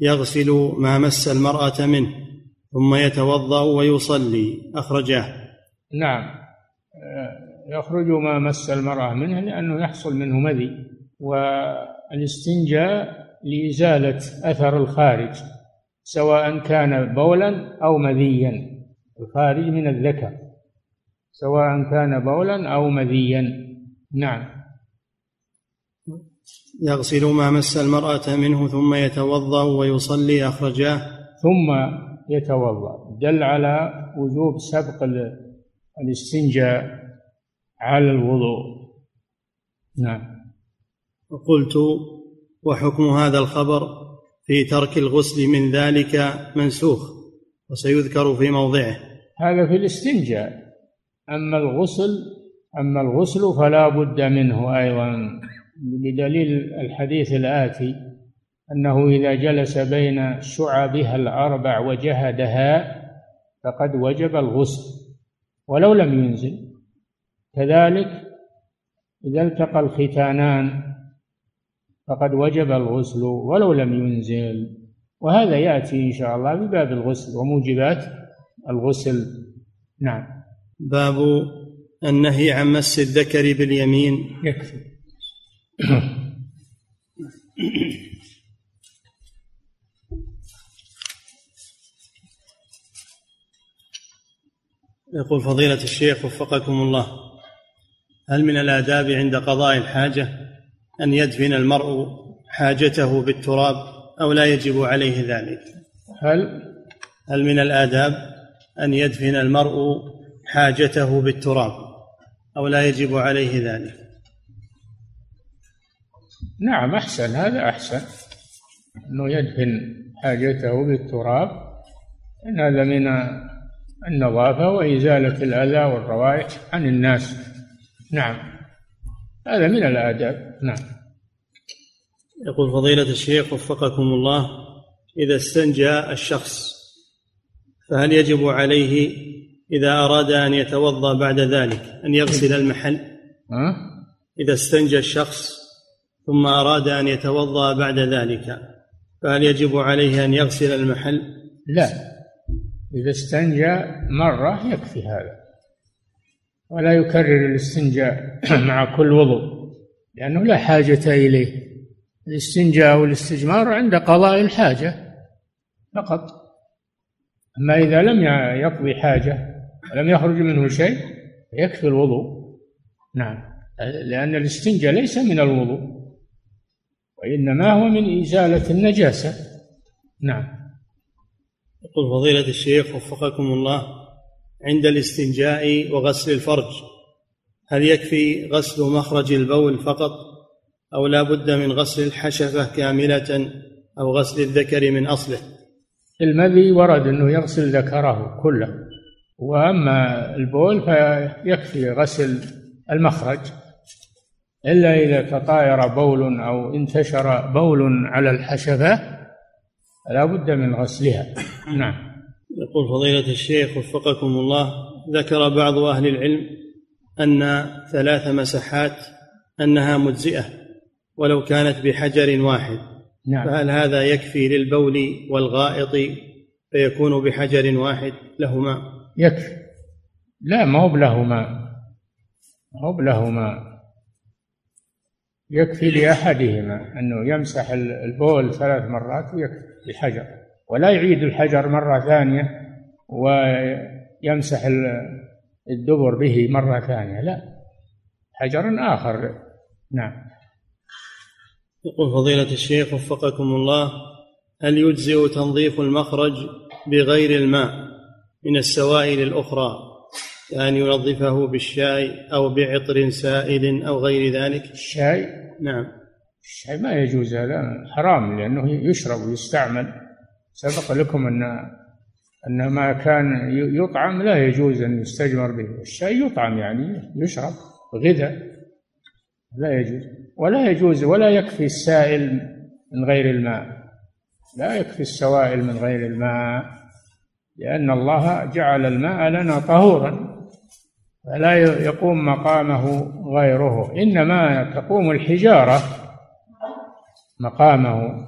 يغسل ما مس المرأة منه ثم يتوضأ ويصلي أخرجاه. نعم. يخرج ما مس المرأة منه لأنه يحصل منه مذي والاستنجاء لإزالة أثر الخارج سواء كان بولا أو مذيا. الخارج من الذكر سواء كان بولا أو مذيا. نعم. يغسل ما مس المرأة منه ثم يتوضأ ويصلي أخرجاه. ثم يتوضأ. دل على وجوب سبق الاستنجاء على الوضوء. نعم. وقلت وحكم هذا الخبر في ترك الغسل من ذلك منسوخ وسيذكر في موضعه. هذا في الاستنجاء. أما الغسل أما الغسل فلا بد منه أيضا بدليل الحديث الآتي أنه إذا جلس بين شعبها الأربع وجهدها فقد وجب الغسل ولو لم ينزل. كذلك إذا التقى الختانان فقد وجب الغسل ولو لم ينزل. وهذا يأتي إن شاء الله بباب الغسل وموجبات الغسل. نعم. باب النهي عن مس الذكر باليمين. يكفي. يقول فضيلة الشيخ وفقكم الله هل من الآداب عند قضاء الحاجة أن يدفن المرء حاجته بالتراب أو لا يجب عليه ذلك؟ هل؟ هل من الآداب أن يدفن المرء حاجته بالتراب أو لا يجب عليه ذلك. نعم أحسن هذا أحسن. أنه يدفن حاجته بالتراب إن هذا من النظافة وإزالة الأذى والروائح عن الناس. نعم هذا من الآداب. نعم. يقول فضيلة الشيخ وفقكم الله إذا استنجى الشخص فهل يجب عليه إذا أراد أن يتوضأ بعد ذلك أن يغسل المحل؟ إذا استنجى الشخص ثم أراد أن يتوضأ بعد ذلك فهل يجب عليه أن يغسل المحل؟ لا. إذا استنجى مرة يكفي هذا. ولا يكرر الاستنجاء مع كل وضوء لأنه لا حاجة إليه. الاستنجاء والإستجمار عند قضاء الحاجة فقط. أما إذا لم يقضي حاجة ولم يخرج منه شيء يكفي الوضوء. نعم. لأن الاستنجاء ليس من الوضوء وإنما هو من إزالة النجاسة. نعم. يقول فضيلة الشيخ وفقكم الله عند الاستنجاء وغسل الفرج هل يكفي غسل مخرج البول فقط أو لا بد من غسل الحشفة كاملة أو غسل الذكر من أصله؟ المذي ورد أنه يغسل ذكره كله وأما البول فيكفي غسل المخرج إلا إذا تطاير بول أو انتشر بول على الحشفة لا بد من غسلها. نعم. يقول فضيلة الشيخ وفقكم الله ذكر بعض أهل العلم أن ثلاث مسحات أنها مجزئة ولو كانت بحجر واحد. نعم. فهل هذا يكفي للبول والغائط فيكون بحجر واحد لهما؟ يكفي. لا ما هو بلهما. ما هو بلهما. يكفي لأحدهما أنه يمسح البول ثلاث مرات ويكفي بحجر ولا يعيد الحجر مرة ثانية ويمسح الدبر به مرة ثانية. لا. حجر آخر. نعم. يقول فضيلة الشيخ وفقكم الله هل يجزئ تنظيف المخرج بغير الماء من السوائل الأخرى كأن ينظفه بالشاي أو بعطر سائل أو غير ذلك؟ الشاي؟ نعم. الشاي ما يجوز هذا حرام لأنه يشرب ويستعمل. سبق لكم أن أن ما كان يطعم لا يجوز أن يستجمر به. الشاي يطعم يعني يشرب. غذاء. لا يجوز. ولا يجوز ولا يكفي السائل من غير الماء. لا يكفي السوائل من غير الماء لأن الله جعل الماء لنا طهورا فلا يقوم مقامه غيره. إنما تقوم الحجارة مقامه.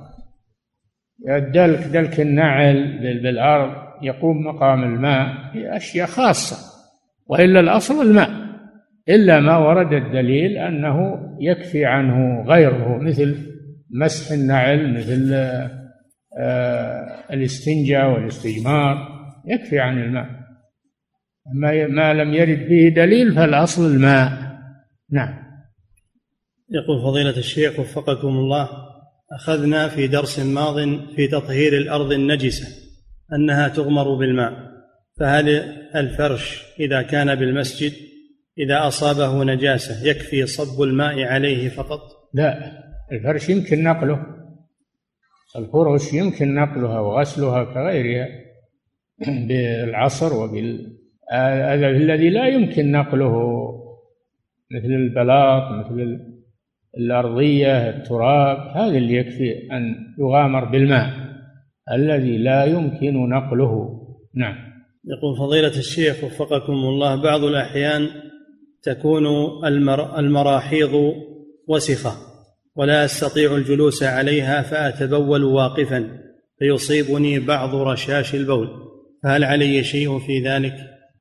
الدلك دلك النعل بالأرض يقوم مقام الماء في أشياء خاصة وإلا الأصل الماء. إلا ما ورد الدليل أنه يكفي عنه غيره مثل مسح النعل مثل آه الاستنجاء والاستجمار يكفي عن الماء. ما ما لم يرد فيه دليل فالأصل الماء. نعم. يقول فضيلة الشيخ وفقكم الله أخذنا في درس ماض في تطهير الأرض النجسة أنها تغمر بالماء فهل الفرش إذا كان بالمسجد إذا أصابه نجاسة يكفي صب الماء عليه فقط؟ لا الفرش يمكن نقله. الفرش يمكن نقلها وغسلها كغيرها بالعصر وبال الذي لا يمكن نقله مثل البلاط مثل الأرضية التراب هذا اللي يكفي أن يغامر بالماء. الذي لا يمكن نقله. نعم. يقول فضيلة الشيخ وفقكم الله بعض الأحيان تكون المر المراحيض وسخة ولا أستطيع الجلوس عليها فأتبول واقفا فيصيبني بعض رشاش البول. فهل علي شيء في ذلك؟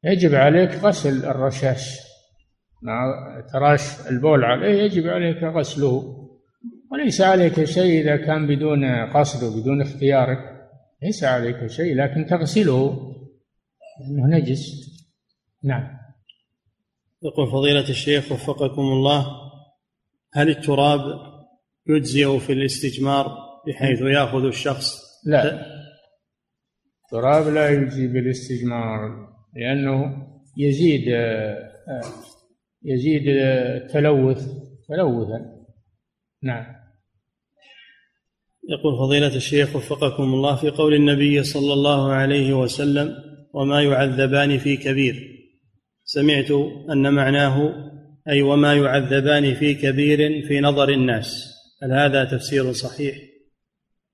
يجب عليك غسل الرشاش. مع تراش البول عليه يجب عليك غسله. وليس عليك شيء إذا كان بدون قصد وبدون اختيارك. ليس عليك شيء لكن تغسله. لأنه نجس. نعم. يقول فضيلة الشيخ وفقكم الله هل التراب يجزئ في الاستجمار بحيث يأخذ الشخص؟ لا. التراب لا يجزي بالاستجمار لأنه يزيد يزيد تلوث تلوثا. نعم. يقول فضيلة الشيخ وفقكم الله في قول النبي صلى الله عليه وسلم وما يعذبان في كبير سمعت أن معناه أي وما يعذبان في كبير في نظر الناس. هل هذا تفسير صحيح؟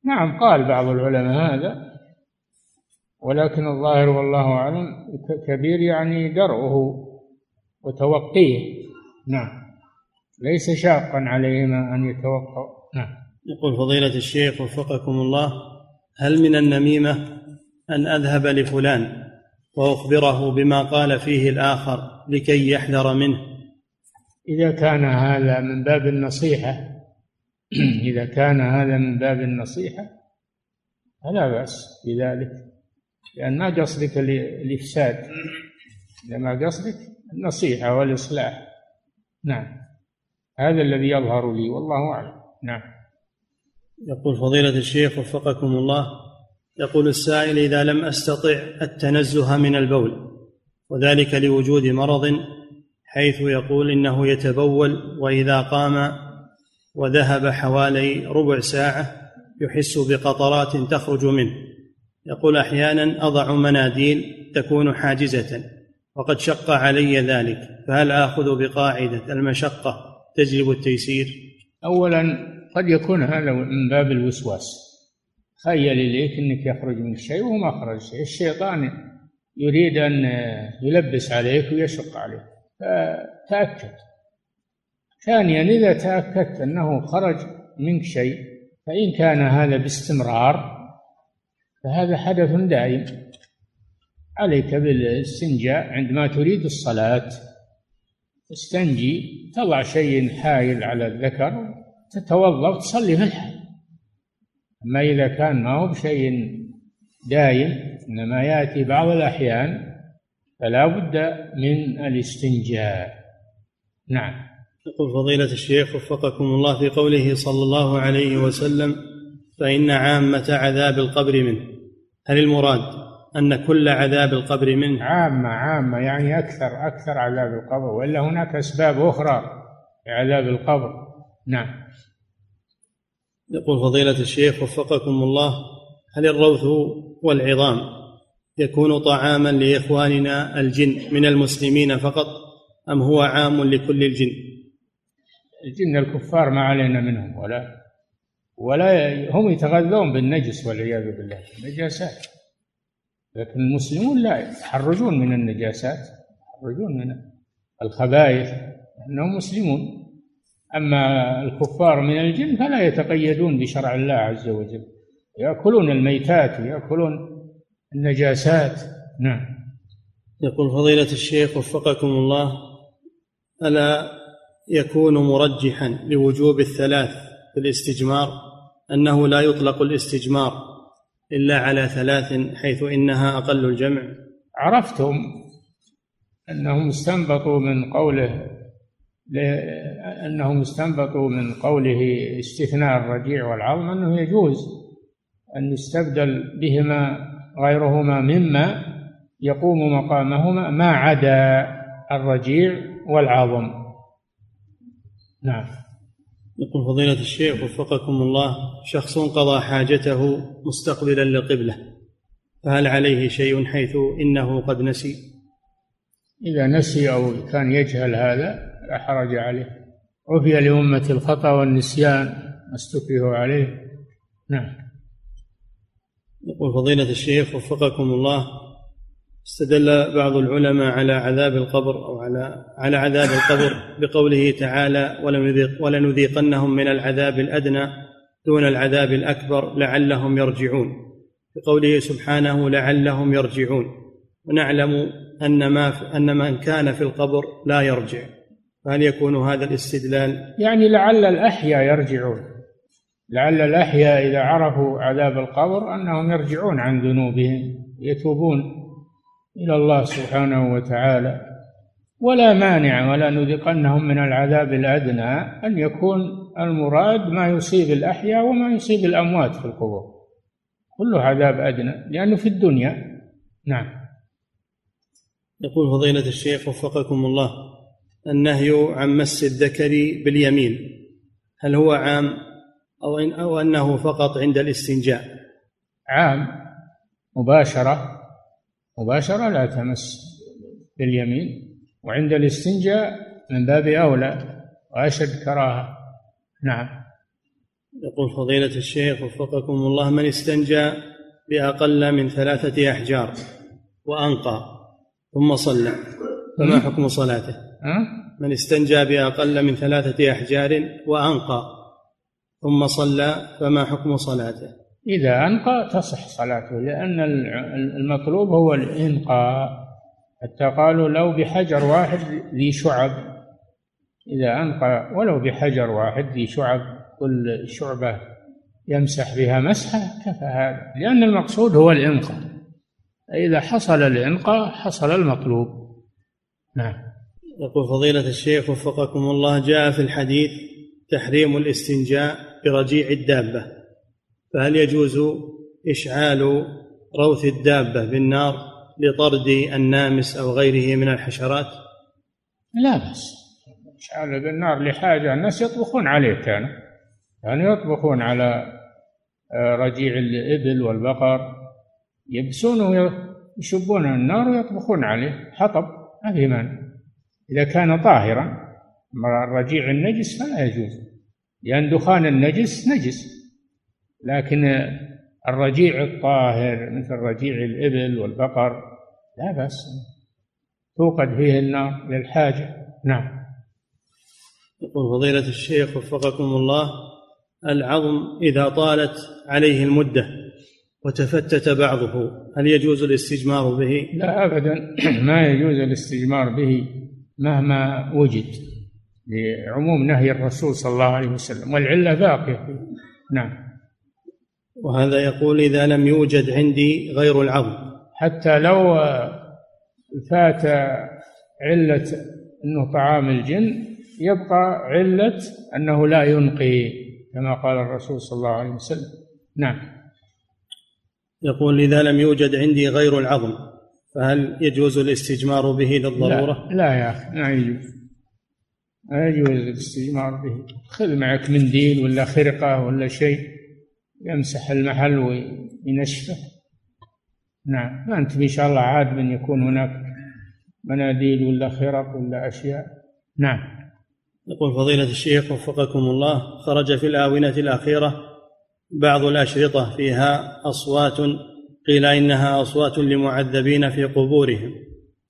نعم قال بعض العلماء هذا. ولكن الظاهر والله أعلم كبير يعني درءه وتوقيه. نعم. ليس شاقا عليهما أن يتوقوا نعم. يقول فضيلة الشيخ وفقكم الله هل من النميمة أن أذهب لفلان؟ وأخبره بما قال فيه الآخر لكي يحذر منه. إذا كان هذا من باب النصيحة إذا كان هذا من باب النصيحة فلا بأس بذلك لأن ما قصدك الإفساد إنما قصدك النصيحة والإصلاح. نعم. هذا الذي يظهر لي والله أعلم. نعم. يقول فضيلة الشيخ وفقكم الله يقول السائل إذا لم أستطع التنزه من البول وذلك لوجود مرض حيث يقول إنه يتبول وإذا قام وذهب حوالي ربع ساعة يحس بقطرات تخرج منه. يقول أحيانا أضع مناديل تكون حاجزة وقد شق علي ذلك فهل آخذ بقاعدة المشقة تجلب التيسير؟ أولا قد يكون هذا من باب الوسواس. خيل إليك أنك يخرج منك شيء وهو ما خرج شيء. الشيطان يريد أن يلبس عليك ويشق عليك. فتأكد. ثانيا إذا تأكدت أنه خرج منك شيء فإن كان هذا باستمرار فهذا حدث دائم. عليك بالاستنجاء عندما تريد الصلاة. تستنجي تضع شيء حائل على الذكر تتوضأ وتصلي في الحال. أما إذا كان ما هو بشيء دايم إنما يأتي بعض الأحيان فلا بد من الاستنجاء. نعم. يقول فضيلة الشيخ وفقكم الله في قوله صلى الله عليه وسلم فإن عامة عذاب القبر منه. هل المراد أن كل عذاب القبر منه؟ عامة عامة يعني أكثر أكثر عذاب القبر وإلا هناك أسباب أخرى لعذاب القبر. نعم. يقول فضيلة الشيخ وفقكم الله هل الروث والعظام يكون طعاما لإخواننا الجن من المسلمين فقط أم هو عام لكل الجن؟ الجن الكفار ما علينا منهم ولا ولا هم يتغذون بالنجس والعياذ بالله النجاسات. لكن المسلمون لا يتحرجون من النجاسات يتحرجون من الخبائث انهم مسلمون. أما الكفار من الجن فلا يتقيدون بشرع الله عز وجل. يأكلون الميتات ويأكلون النجاسات. نعم. يقول فضيلة الشيخ وفقكم الله ألا يكون مرجحا لوجوب الثلاث في الاستجمار؟ أنه لا يطلق الاستجمار إلا على ثلاث حيث إنها أقل الجمع. عرفتم أنهم استنبطوا من قوله لأنهم استنبطوا من قوله استثناء الرجيع والعظم أنه يجوز أن يستبدل بهما غيرهما مما يقوم مقامهما ما عدا الرجيع والعظم. نعم. يقول فضيلة الشيخ وفقكم الله شخص قضى حاجته مستقبلا للقبلة فهل عليه شيء حيث إنه قد نسي؟ إذا نسي أو كان يجهل هذا لا حرج عليه. عفي لأمة الخطأ والنسيان ما استكرهوا عليه. نعم. يقول فضيلة الشيخ وفقكم الله استدل بعض العلماء على عذاب القبر أو على على عذاب القبر بقوله تعالى ولنذيقنهم من العذاب الأدنى دون العذاب الأكبر لعلهم يرجعون. بقوله سبحانه لعلهم يرجعون. ونعلم أن ما أن من كان في القبر لا يرجع. فهل يكون هذا الاستدلال يعني لعل الأحياء يرجعون. لعل الأحياء إذا عرفوا عذاب القبر أنهم يرجعون عن ذنوبهم يتوبون إلى الله سبحانه وتعالى. ولا مانع ولا نذقنهم من العذاب الأدنى أن يكون المراد ما يصيب الأحياء وما يصيب الأموات في القبور. كله عذاب أدنى لأنه في الدنيا. نعم. يقول فضيلة الشيخ وفقكم الله. النهي عن مس الذكر باليمين. هل هو عام أو, إن أو أنه فقط عند الاستنجاء؟ عام. مباشرة. مباشرة لا تمس باليمين. وعند الاستنجاء من باب أولى وأشد كراهة. نعم. يقول فضيلة الشيخ وفقكم الله من استنجى بأقل من ثلاثة أحجار وأنقى ثم صلى فما حكم صلاته؟ من استنجى بأقل من ثلاثة أحجار وأنقى ثم صلى فما حكم صلاته؟ إذا أنقى تصح صلاته لأن المطلوب هو الإنقاء. حتى قالوا لو بحجر واحد ذي شعب. إذا أنقى ولو بحجر واحد ذي شعب كل شعبة يمسح بها مسحة كفى هذا. لأن المقصود هو الإنقاء. إذا حصل الإنقاء حصل المطلوب. نعم. يقول فضيلة الشيخ وفقكم الله جاء في الحديث تحريم الاستنجاء برجيع الدابة فهل يجوز إشعال روث الدابة بالنار لطرد النامس أو غيره من الحشرات؟ لا بأس. إشعال بالنار لحاجة الناس يطبخون عليه كانوا يعني يطبخون على آه، رجيع الإبل والبقر. يبسون ويشبون النار ويطبخون عليه. حطب ما في مانع. إذا كان طاهرا الرجيع النجس فلا يجوز. لأن دخان النجس نجس لكن الرجيع الطاهر مثل رجيع الإبل والبقر لا بأس. توقد فيه النار للحاجة. نعم. يقول فضيلة الشيخ وفقكم الله العظم إذا طالت عليه المدة وتفتت بعضه هل يجوز الاستجمار به؟ لا أبدا. ما يجوز الاستجمار به. مهما وجد لعموم نهي الرسول صلى الله عليه وسلم والعلة باقية. نعم. وهذا يقول إذا لم يوجد عندي غير العظم حتى لو فات علة أنه طعام الجن يبقى علة أنه لا ينقي كما قال الرسول صلى الله عليه وسلم. نعم. يقول إذا لم يوجد عندي غير العظم فهل يجوز الاستجمار به للضرورة؟ لا, لا يا أخي ما يجوز. ما يجوز الاستجمار به. خذ معك منديل ولا خرقة ولا شيء يمسح المحل وينشفه. نعم أنت إن شاء الله عاد من يكون هناك مناديل ولا خرق ولا أشياء. نعم. يقول فضيلة الشيخ وفقكم الله خرج في الآونة الأخيرة بعض الأشرطة فيها أصوات قيل إنها أصوات لمعذبين في قبورهم.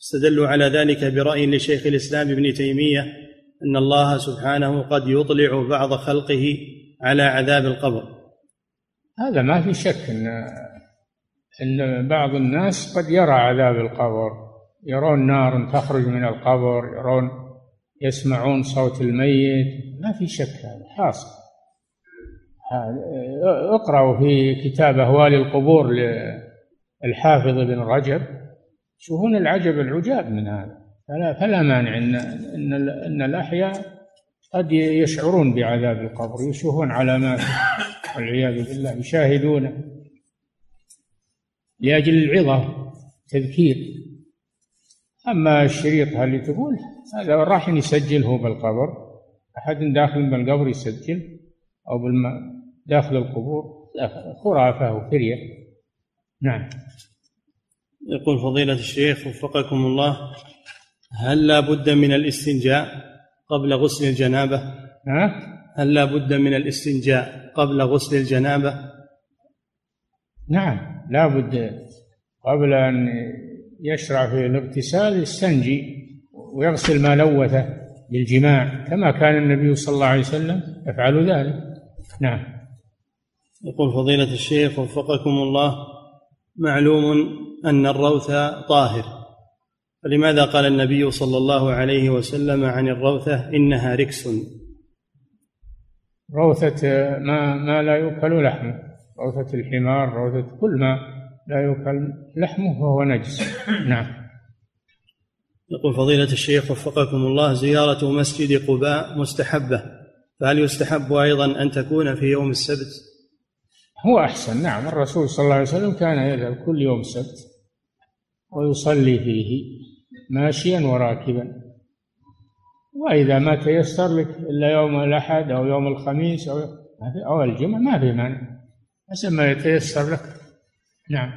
استدلوا على ذلك برأي لشيخ الإسلام ابن تيمية أن الله سبحانه قد يطلع بعض خلقه على عذاب القبر. هذا ما في شك أن أن بعض الناس قد يرى عذاب القبر يرون نار تخرج من القبر يرون يسمعون صوت الميت. ما في شك هذا حاصل. اقرأوا في كتاب أهوال القبور للحافظ ابن رجب تشوفون العجب العجاب من هذا؟ فلا فلا مانع ان إن إن الأحياء قد يشعرون بعذاب القبر يشوفون علامات والعياذ بالله يشاهدونه لأجل العظة تذكير. أما الشريط اللي تقول؟ هذا راح يسجله بالقبر. أحد داخل بالقبر يسجل أو داخل القبور. خرافة وفرية. نعم. يقول فضيلة الشيخ وفقكم الله هل لا بد من الاستنجاء قبل غسل الجنابة؟ ها؟ هل لا بد من الاستنجاء قبل غسل الجنابة؟ نعم لا بد. قبل أن يشرع في الاغتسال يستنجي ويغسل ما لوثه للجماع كما كان النبي صلى الله عليه وسلم يفعل ذلك. نعم. يقول فضيلة الشيخ وفقكم الله معلوم أن الروث طاهر. فلماذا قال النبي صلى الله عليه وسلم عن الروثة إنها ركس؟ روثة ما ما لا يؤكل لحمه روثة الحمار روثة كل ما لا يؤكل لحمه فهو نجس. نعم. يقول فضيلة الشيخ وفقكم الله زيارة مسجد قباء مستحبة. فهل يستحب أيضا أن تكون في يوم السبت؟ هو أحسن. نعم الرسول صلى الله عليه وسلم كان يذهب كل يوم سبت ويصلي فيه ماشيا وراكبا. وإذا ما تيسر لك إلا يوم الأحد أو يوم الخميس أو أو الجمعة ما في مانع. حسب ما يتيسر لك. نعم.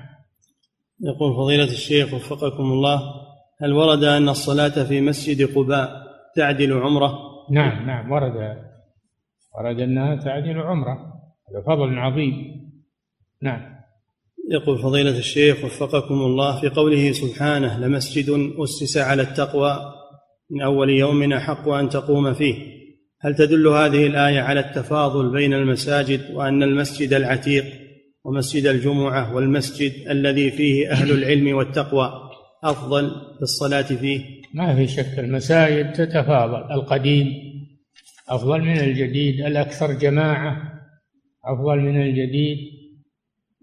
يقول فضيلة الشيخ وفقكم الله هل ورد أن الصلاة في مسجد قباء تعدل عمرة؟ نعم نعم ورد. ورد أنها تعدل عمرة. هذا فضل عظيم. نعم. يقول فضيلة الشيخ وفقكم الله في قوله سبحانه لمسجد أسس على التقوى من أول يوم أحق أن تقوم فيه. هل تدل هذه الآية على التفاضل بين المساجد وأن المسجد العتيق ومسجد الجمعة والمسجد الذي فيه أهل العلم والتقوى أفضل في الصلاة فيه؟ ما في شك المساجد تتفاضل. القديم أفضل من الجديد الأكثر جماعة. أفضل من الجديد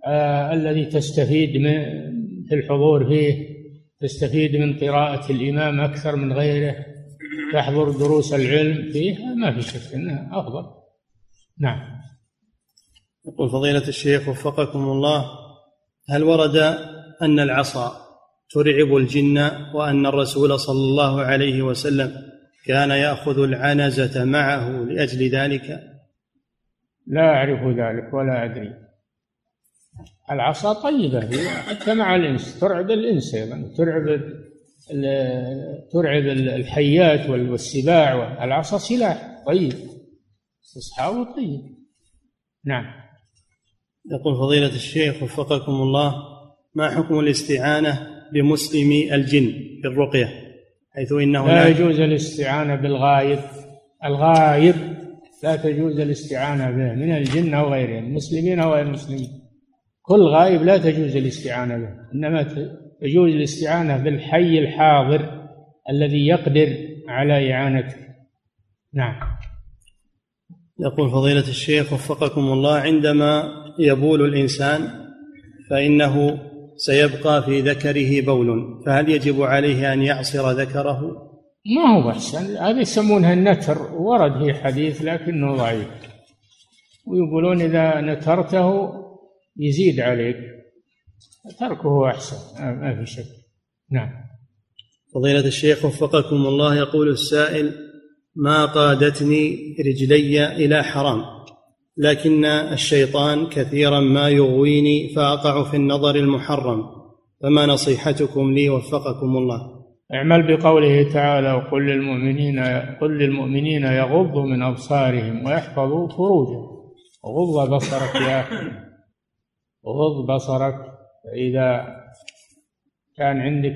آه الذي تستفيد من في الحضور فيه تستفيد من قراءة الإمام أكثر من غيره تحضر دروس العلم فيه ما في شك أنه أفضل. نعم. يقول فضيلة الشيخ وفقكم الله هل ورد أن العصا ترعب الجن وأن الرسول صلى الله عليه وسلم كان يأخذ العنزة معه لأجل ذلك؟ لا أعرف ذلك ولا أدري. العصا طيبة هي حتى مع الإنس ترعب الإنس أيضا ترعب ترعب الحيات والسباع العصا سلاح طيب استصحابه طيب. نعم. يقول فضيلة الشيخ وفقكم الله ما حكم الاستعانة بمسلم الجن في الرقية؟ حيث إنه لا يجوز الاستعانة بالغايب الغايب لا تجوز الاستعانة به من الجن أو غيرهم مسلمين أو غير مسلمين كل غايب لا تجوز الاستعانة به إنما تجوز الاستعانة بالحي الحاضر الذي يقدر على إعانتك نعم. يقول فضيلة الشيخ وفقكم الله عندما يبول الإنسان فإنه سيبقى في ذكره بول فهل يجب عليه أن يعصر ذكره؟ ما هو أحسن هذا يسمونها النتر. ورد في حديث لكنه ضعيف. ويقولون إذا نترته يزيد عليك. تركه أحسن. ما في شك. نعم. فضيلة الشيخ وفقكم الله يقول السائل ما قادتني رجلي إلى حرام لكن الشيطان كثيرا ما يغويني فأقع في النظر المحرم. فما نصيحتكم لي وفقكم الله؟ اعمل بقوله تعالى وقل للمؤمنين قل للمؤمنين يغضوا من أبصارهم ويحفظوا فروجهم. وغض بصرك يا أخي. غض بصرك. فإذا كان عندك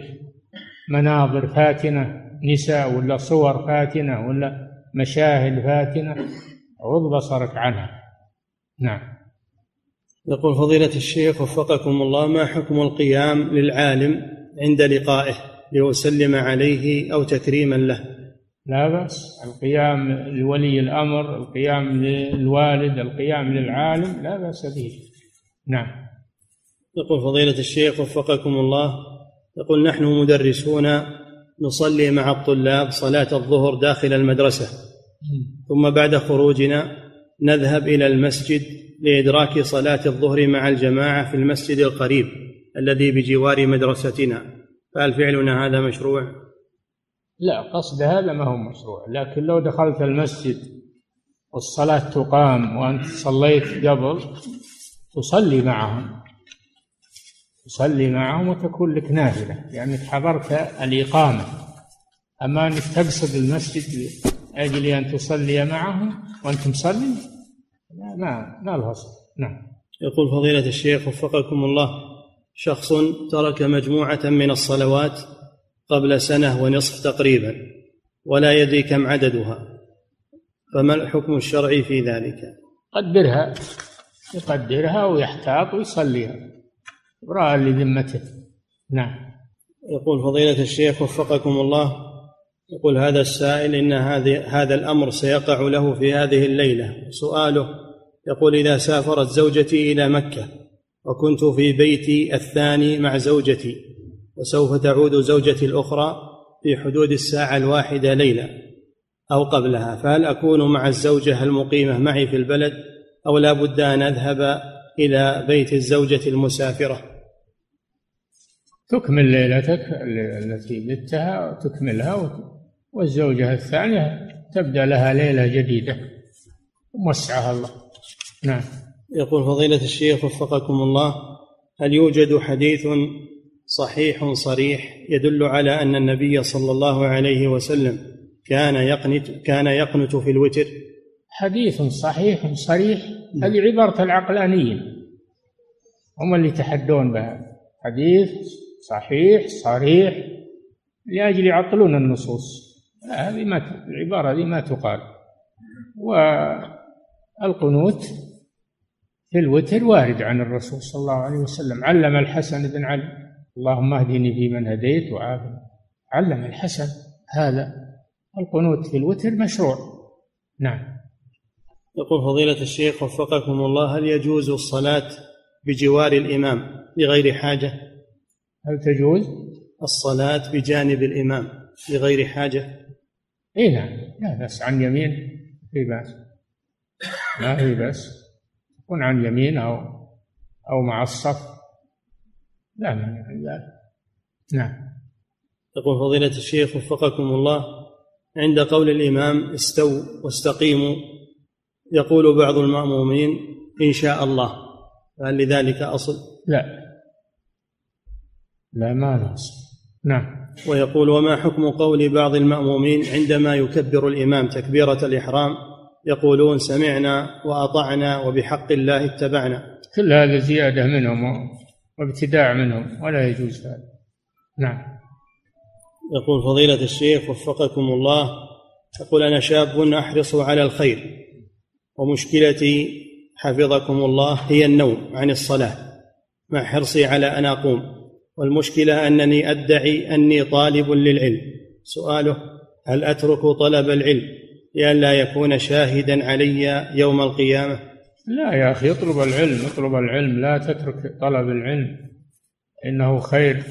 مناظر فاتنة نساء ولا صور فاتنة ولا مشاهد فاتنة غض بصرك عنها. نعم. يقول فضيلة الشيخ وفقكم الله ما حكم القيام للعالم عند لقائه؟ ليسلم عليه أو تكريما له. لا بأس. القيام لولي الأمر القيام للوالد القيام للعالم لا بأس به. نعم. يقول فضيلة الشيخ وفقكم الله يقول نحن مدرسون نصلي مع الطلاب صلاة الظهر داخل المدرسة ثم بعد خروجنا نذهب إلى المسجد لإدراك صلاة الظهر مع الجماعة في المسجد القريب الذي بجوار مدرستنا. فهل فعلنا هذا مشروع؟ لا قصد هذا ما هو مشروع لكن لو دخلت المسجد والصلاة تقام وأنت صليت قبل تصلي معهم تصلي معهم وتكون لك نافلة لأنك حضرت الإقامة. أما أنك تقصد المسجد لأجل أن تصلي معهم وأنت مصلي لا ما ما نعم. يقول فضيلة الشيخ وفقكم الله. شخص ترك مجموعة من الصلوات قبل سنة ونصف تقريبا ولا يدري كم عددها. فما الحكم الشرعي في ذلك؟ قدرها يقدرها ويحتاط ويصليها. إبراء لذمته نعم. يقول فضيلة الشيخ وفقكم الله يقول هذا السائل إن هذه هذا الأمر سيقع له في هذه الليلة. سؤاله يقول إذا سافرت زوجتي إلى مكة وكنت في بيتي الثاني مع زوجتي وسوف تعود زوجتي الأخرى في حدود الساعة الواحدة ليلة أو قبلها فهل أكون مع الزوجة المقيمة معي في البلد أو لا بد أن أذهب إلى بيت الزوجة المسافرة؟ تكمل ليلتك التي بتها تكملها والزوجة الثانية تبدأ لها ليلة جديدة. موسعها الله. نعم. يقول فضيلة الشيخ وفقكم الله هل يوجد حديث صحيح صريح يدل على أن النبي صلى الله عليه وسلم كان يقنت كان يقنت في الوتر؟ حديث صحيح صريح هذه عبارة العقلانيين هم اللي يتحدون بها. حديث صحيح صريح لأجل يعطلون النصوص. هذه ما العبارة هذه ما تقال. والقنوت الوتر وارد عن الرسول صلى الله عليه وسلم. علم الحسن بن علي. اللهم اهدني فيمن هديت وعافني علم الحسن هذا. القنوت في الوتر مشروع. نعم. يقول فضيلة الشيخ وفقكم الله هل يجوز الصلاة بجوار الإمام بغير حاجة؟ هل تجوز؟ الصلاة بجانب الإمام بغير حاجة. اي نعم لا بأس عن يمين في بأس. ما في بأس. تكون عن يمين أو أو مع الصف. لا مانع من ذلك نعم. يقول فضيلة الشيخ وفقكم الله عند قول الإمام استووا واستقيموا يقول بعض المأمومين إن شاء الله. فهل لذلك أصل؟ لا. لا ما نص نعم. ويقول وما حكم قول بعض المأمومين عندما يكبر الإمام تكبيرة الإحرام؟ يقولون سمعنا وأطعنا وبحق الله اتبعنا. كل هذا زيادة منهم وابتداع منهم ولا يجوز هذا. نعم. يقول فضيلة الشيخ وفقكم الله يقول أنا شاب أحرص على الخير ومشكلتي حفظكم الله هي النوم عن الصلاة مع حرصي على أن أقوم والمشكلة أنني أدعي أني طالب للعلم. سؤاله هل أترك طلب العلم؟ لئلا يكون شاهدا علي يوم القيامة. لا يا أخي اطلب العلم اطلب العلم لا تترك طلب العلم. إنه خير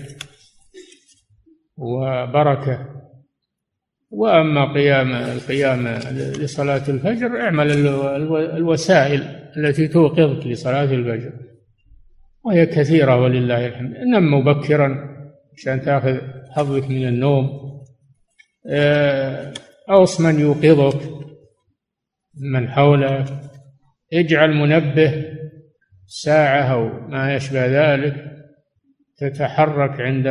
وبركة. وأما قيام القيام لصلاة الفجر اعمل الوسائل التي توقظك لصلاة الفجر. وهي كثيرة ولله الحمد. نم مبكرا عشان تأخذ حظك من النوم. آه، أوص من يوقظك من حولك. اجعل منبه ساعة أو ما يشبه ذلك تتحرك عند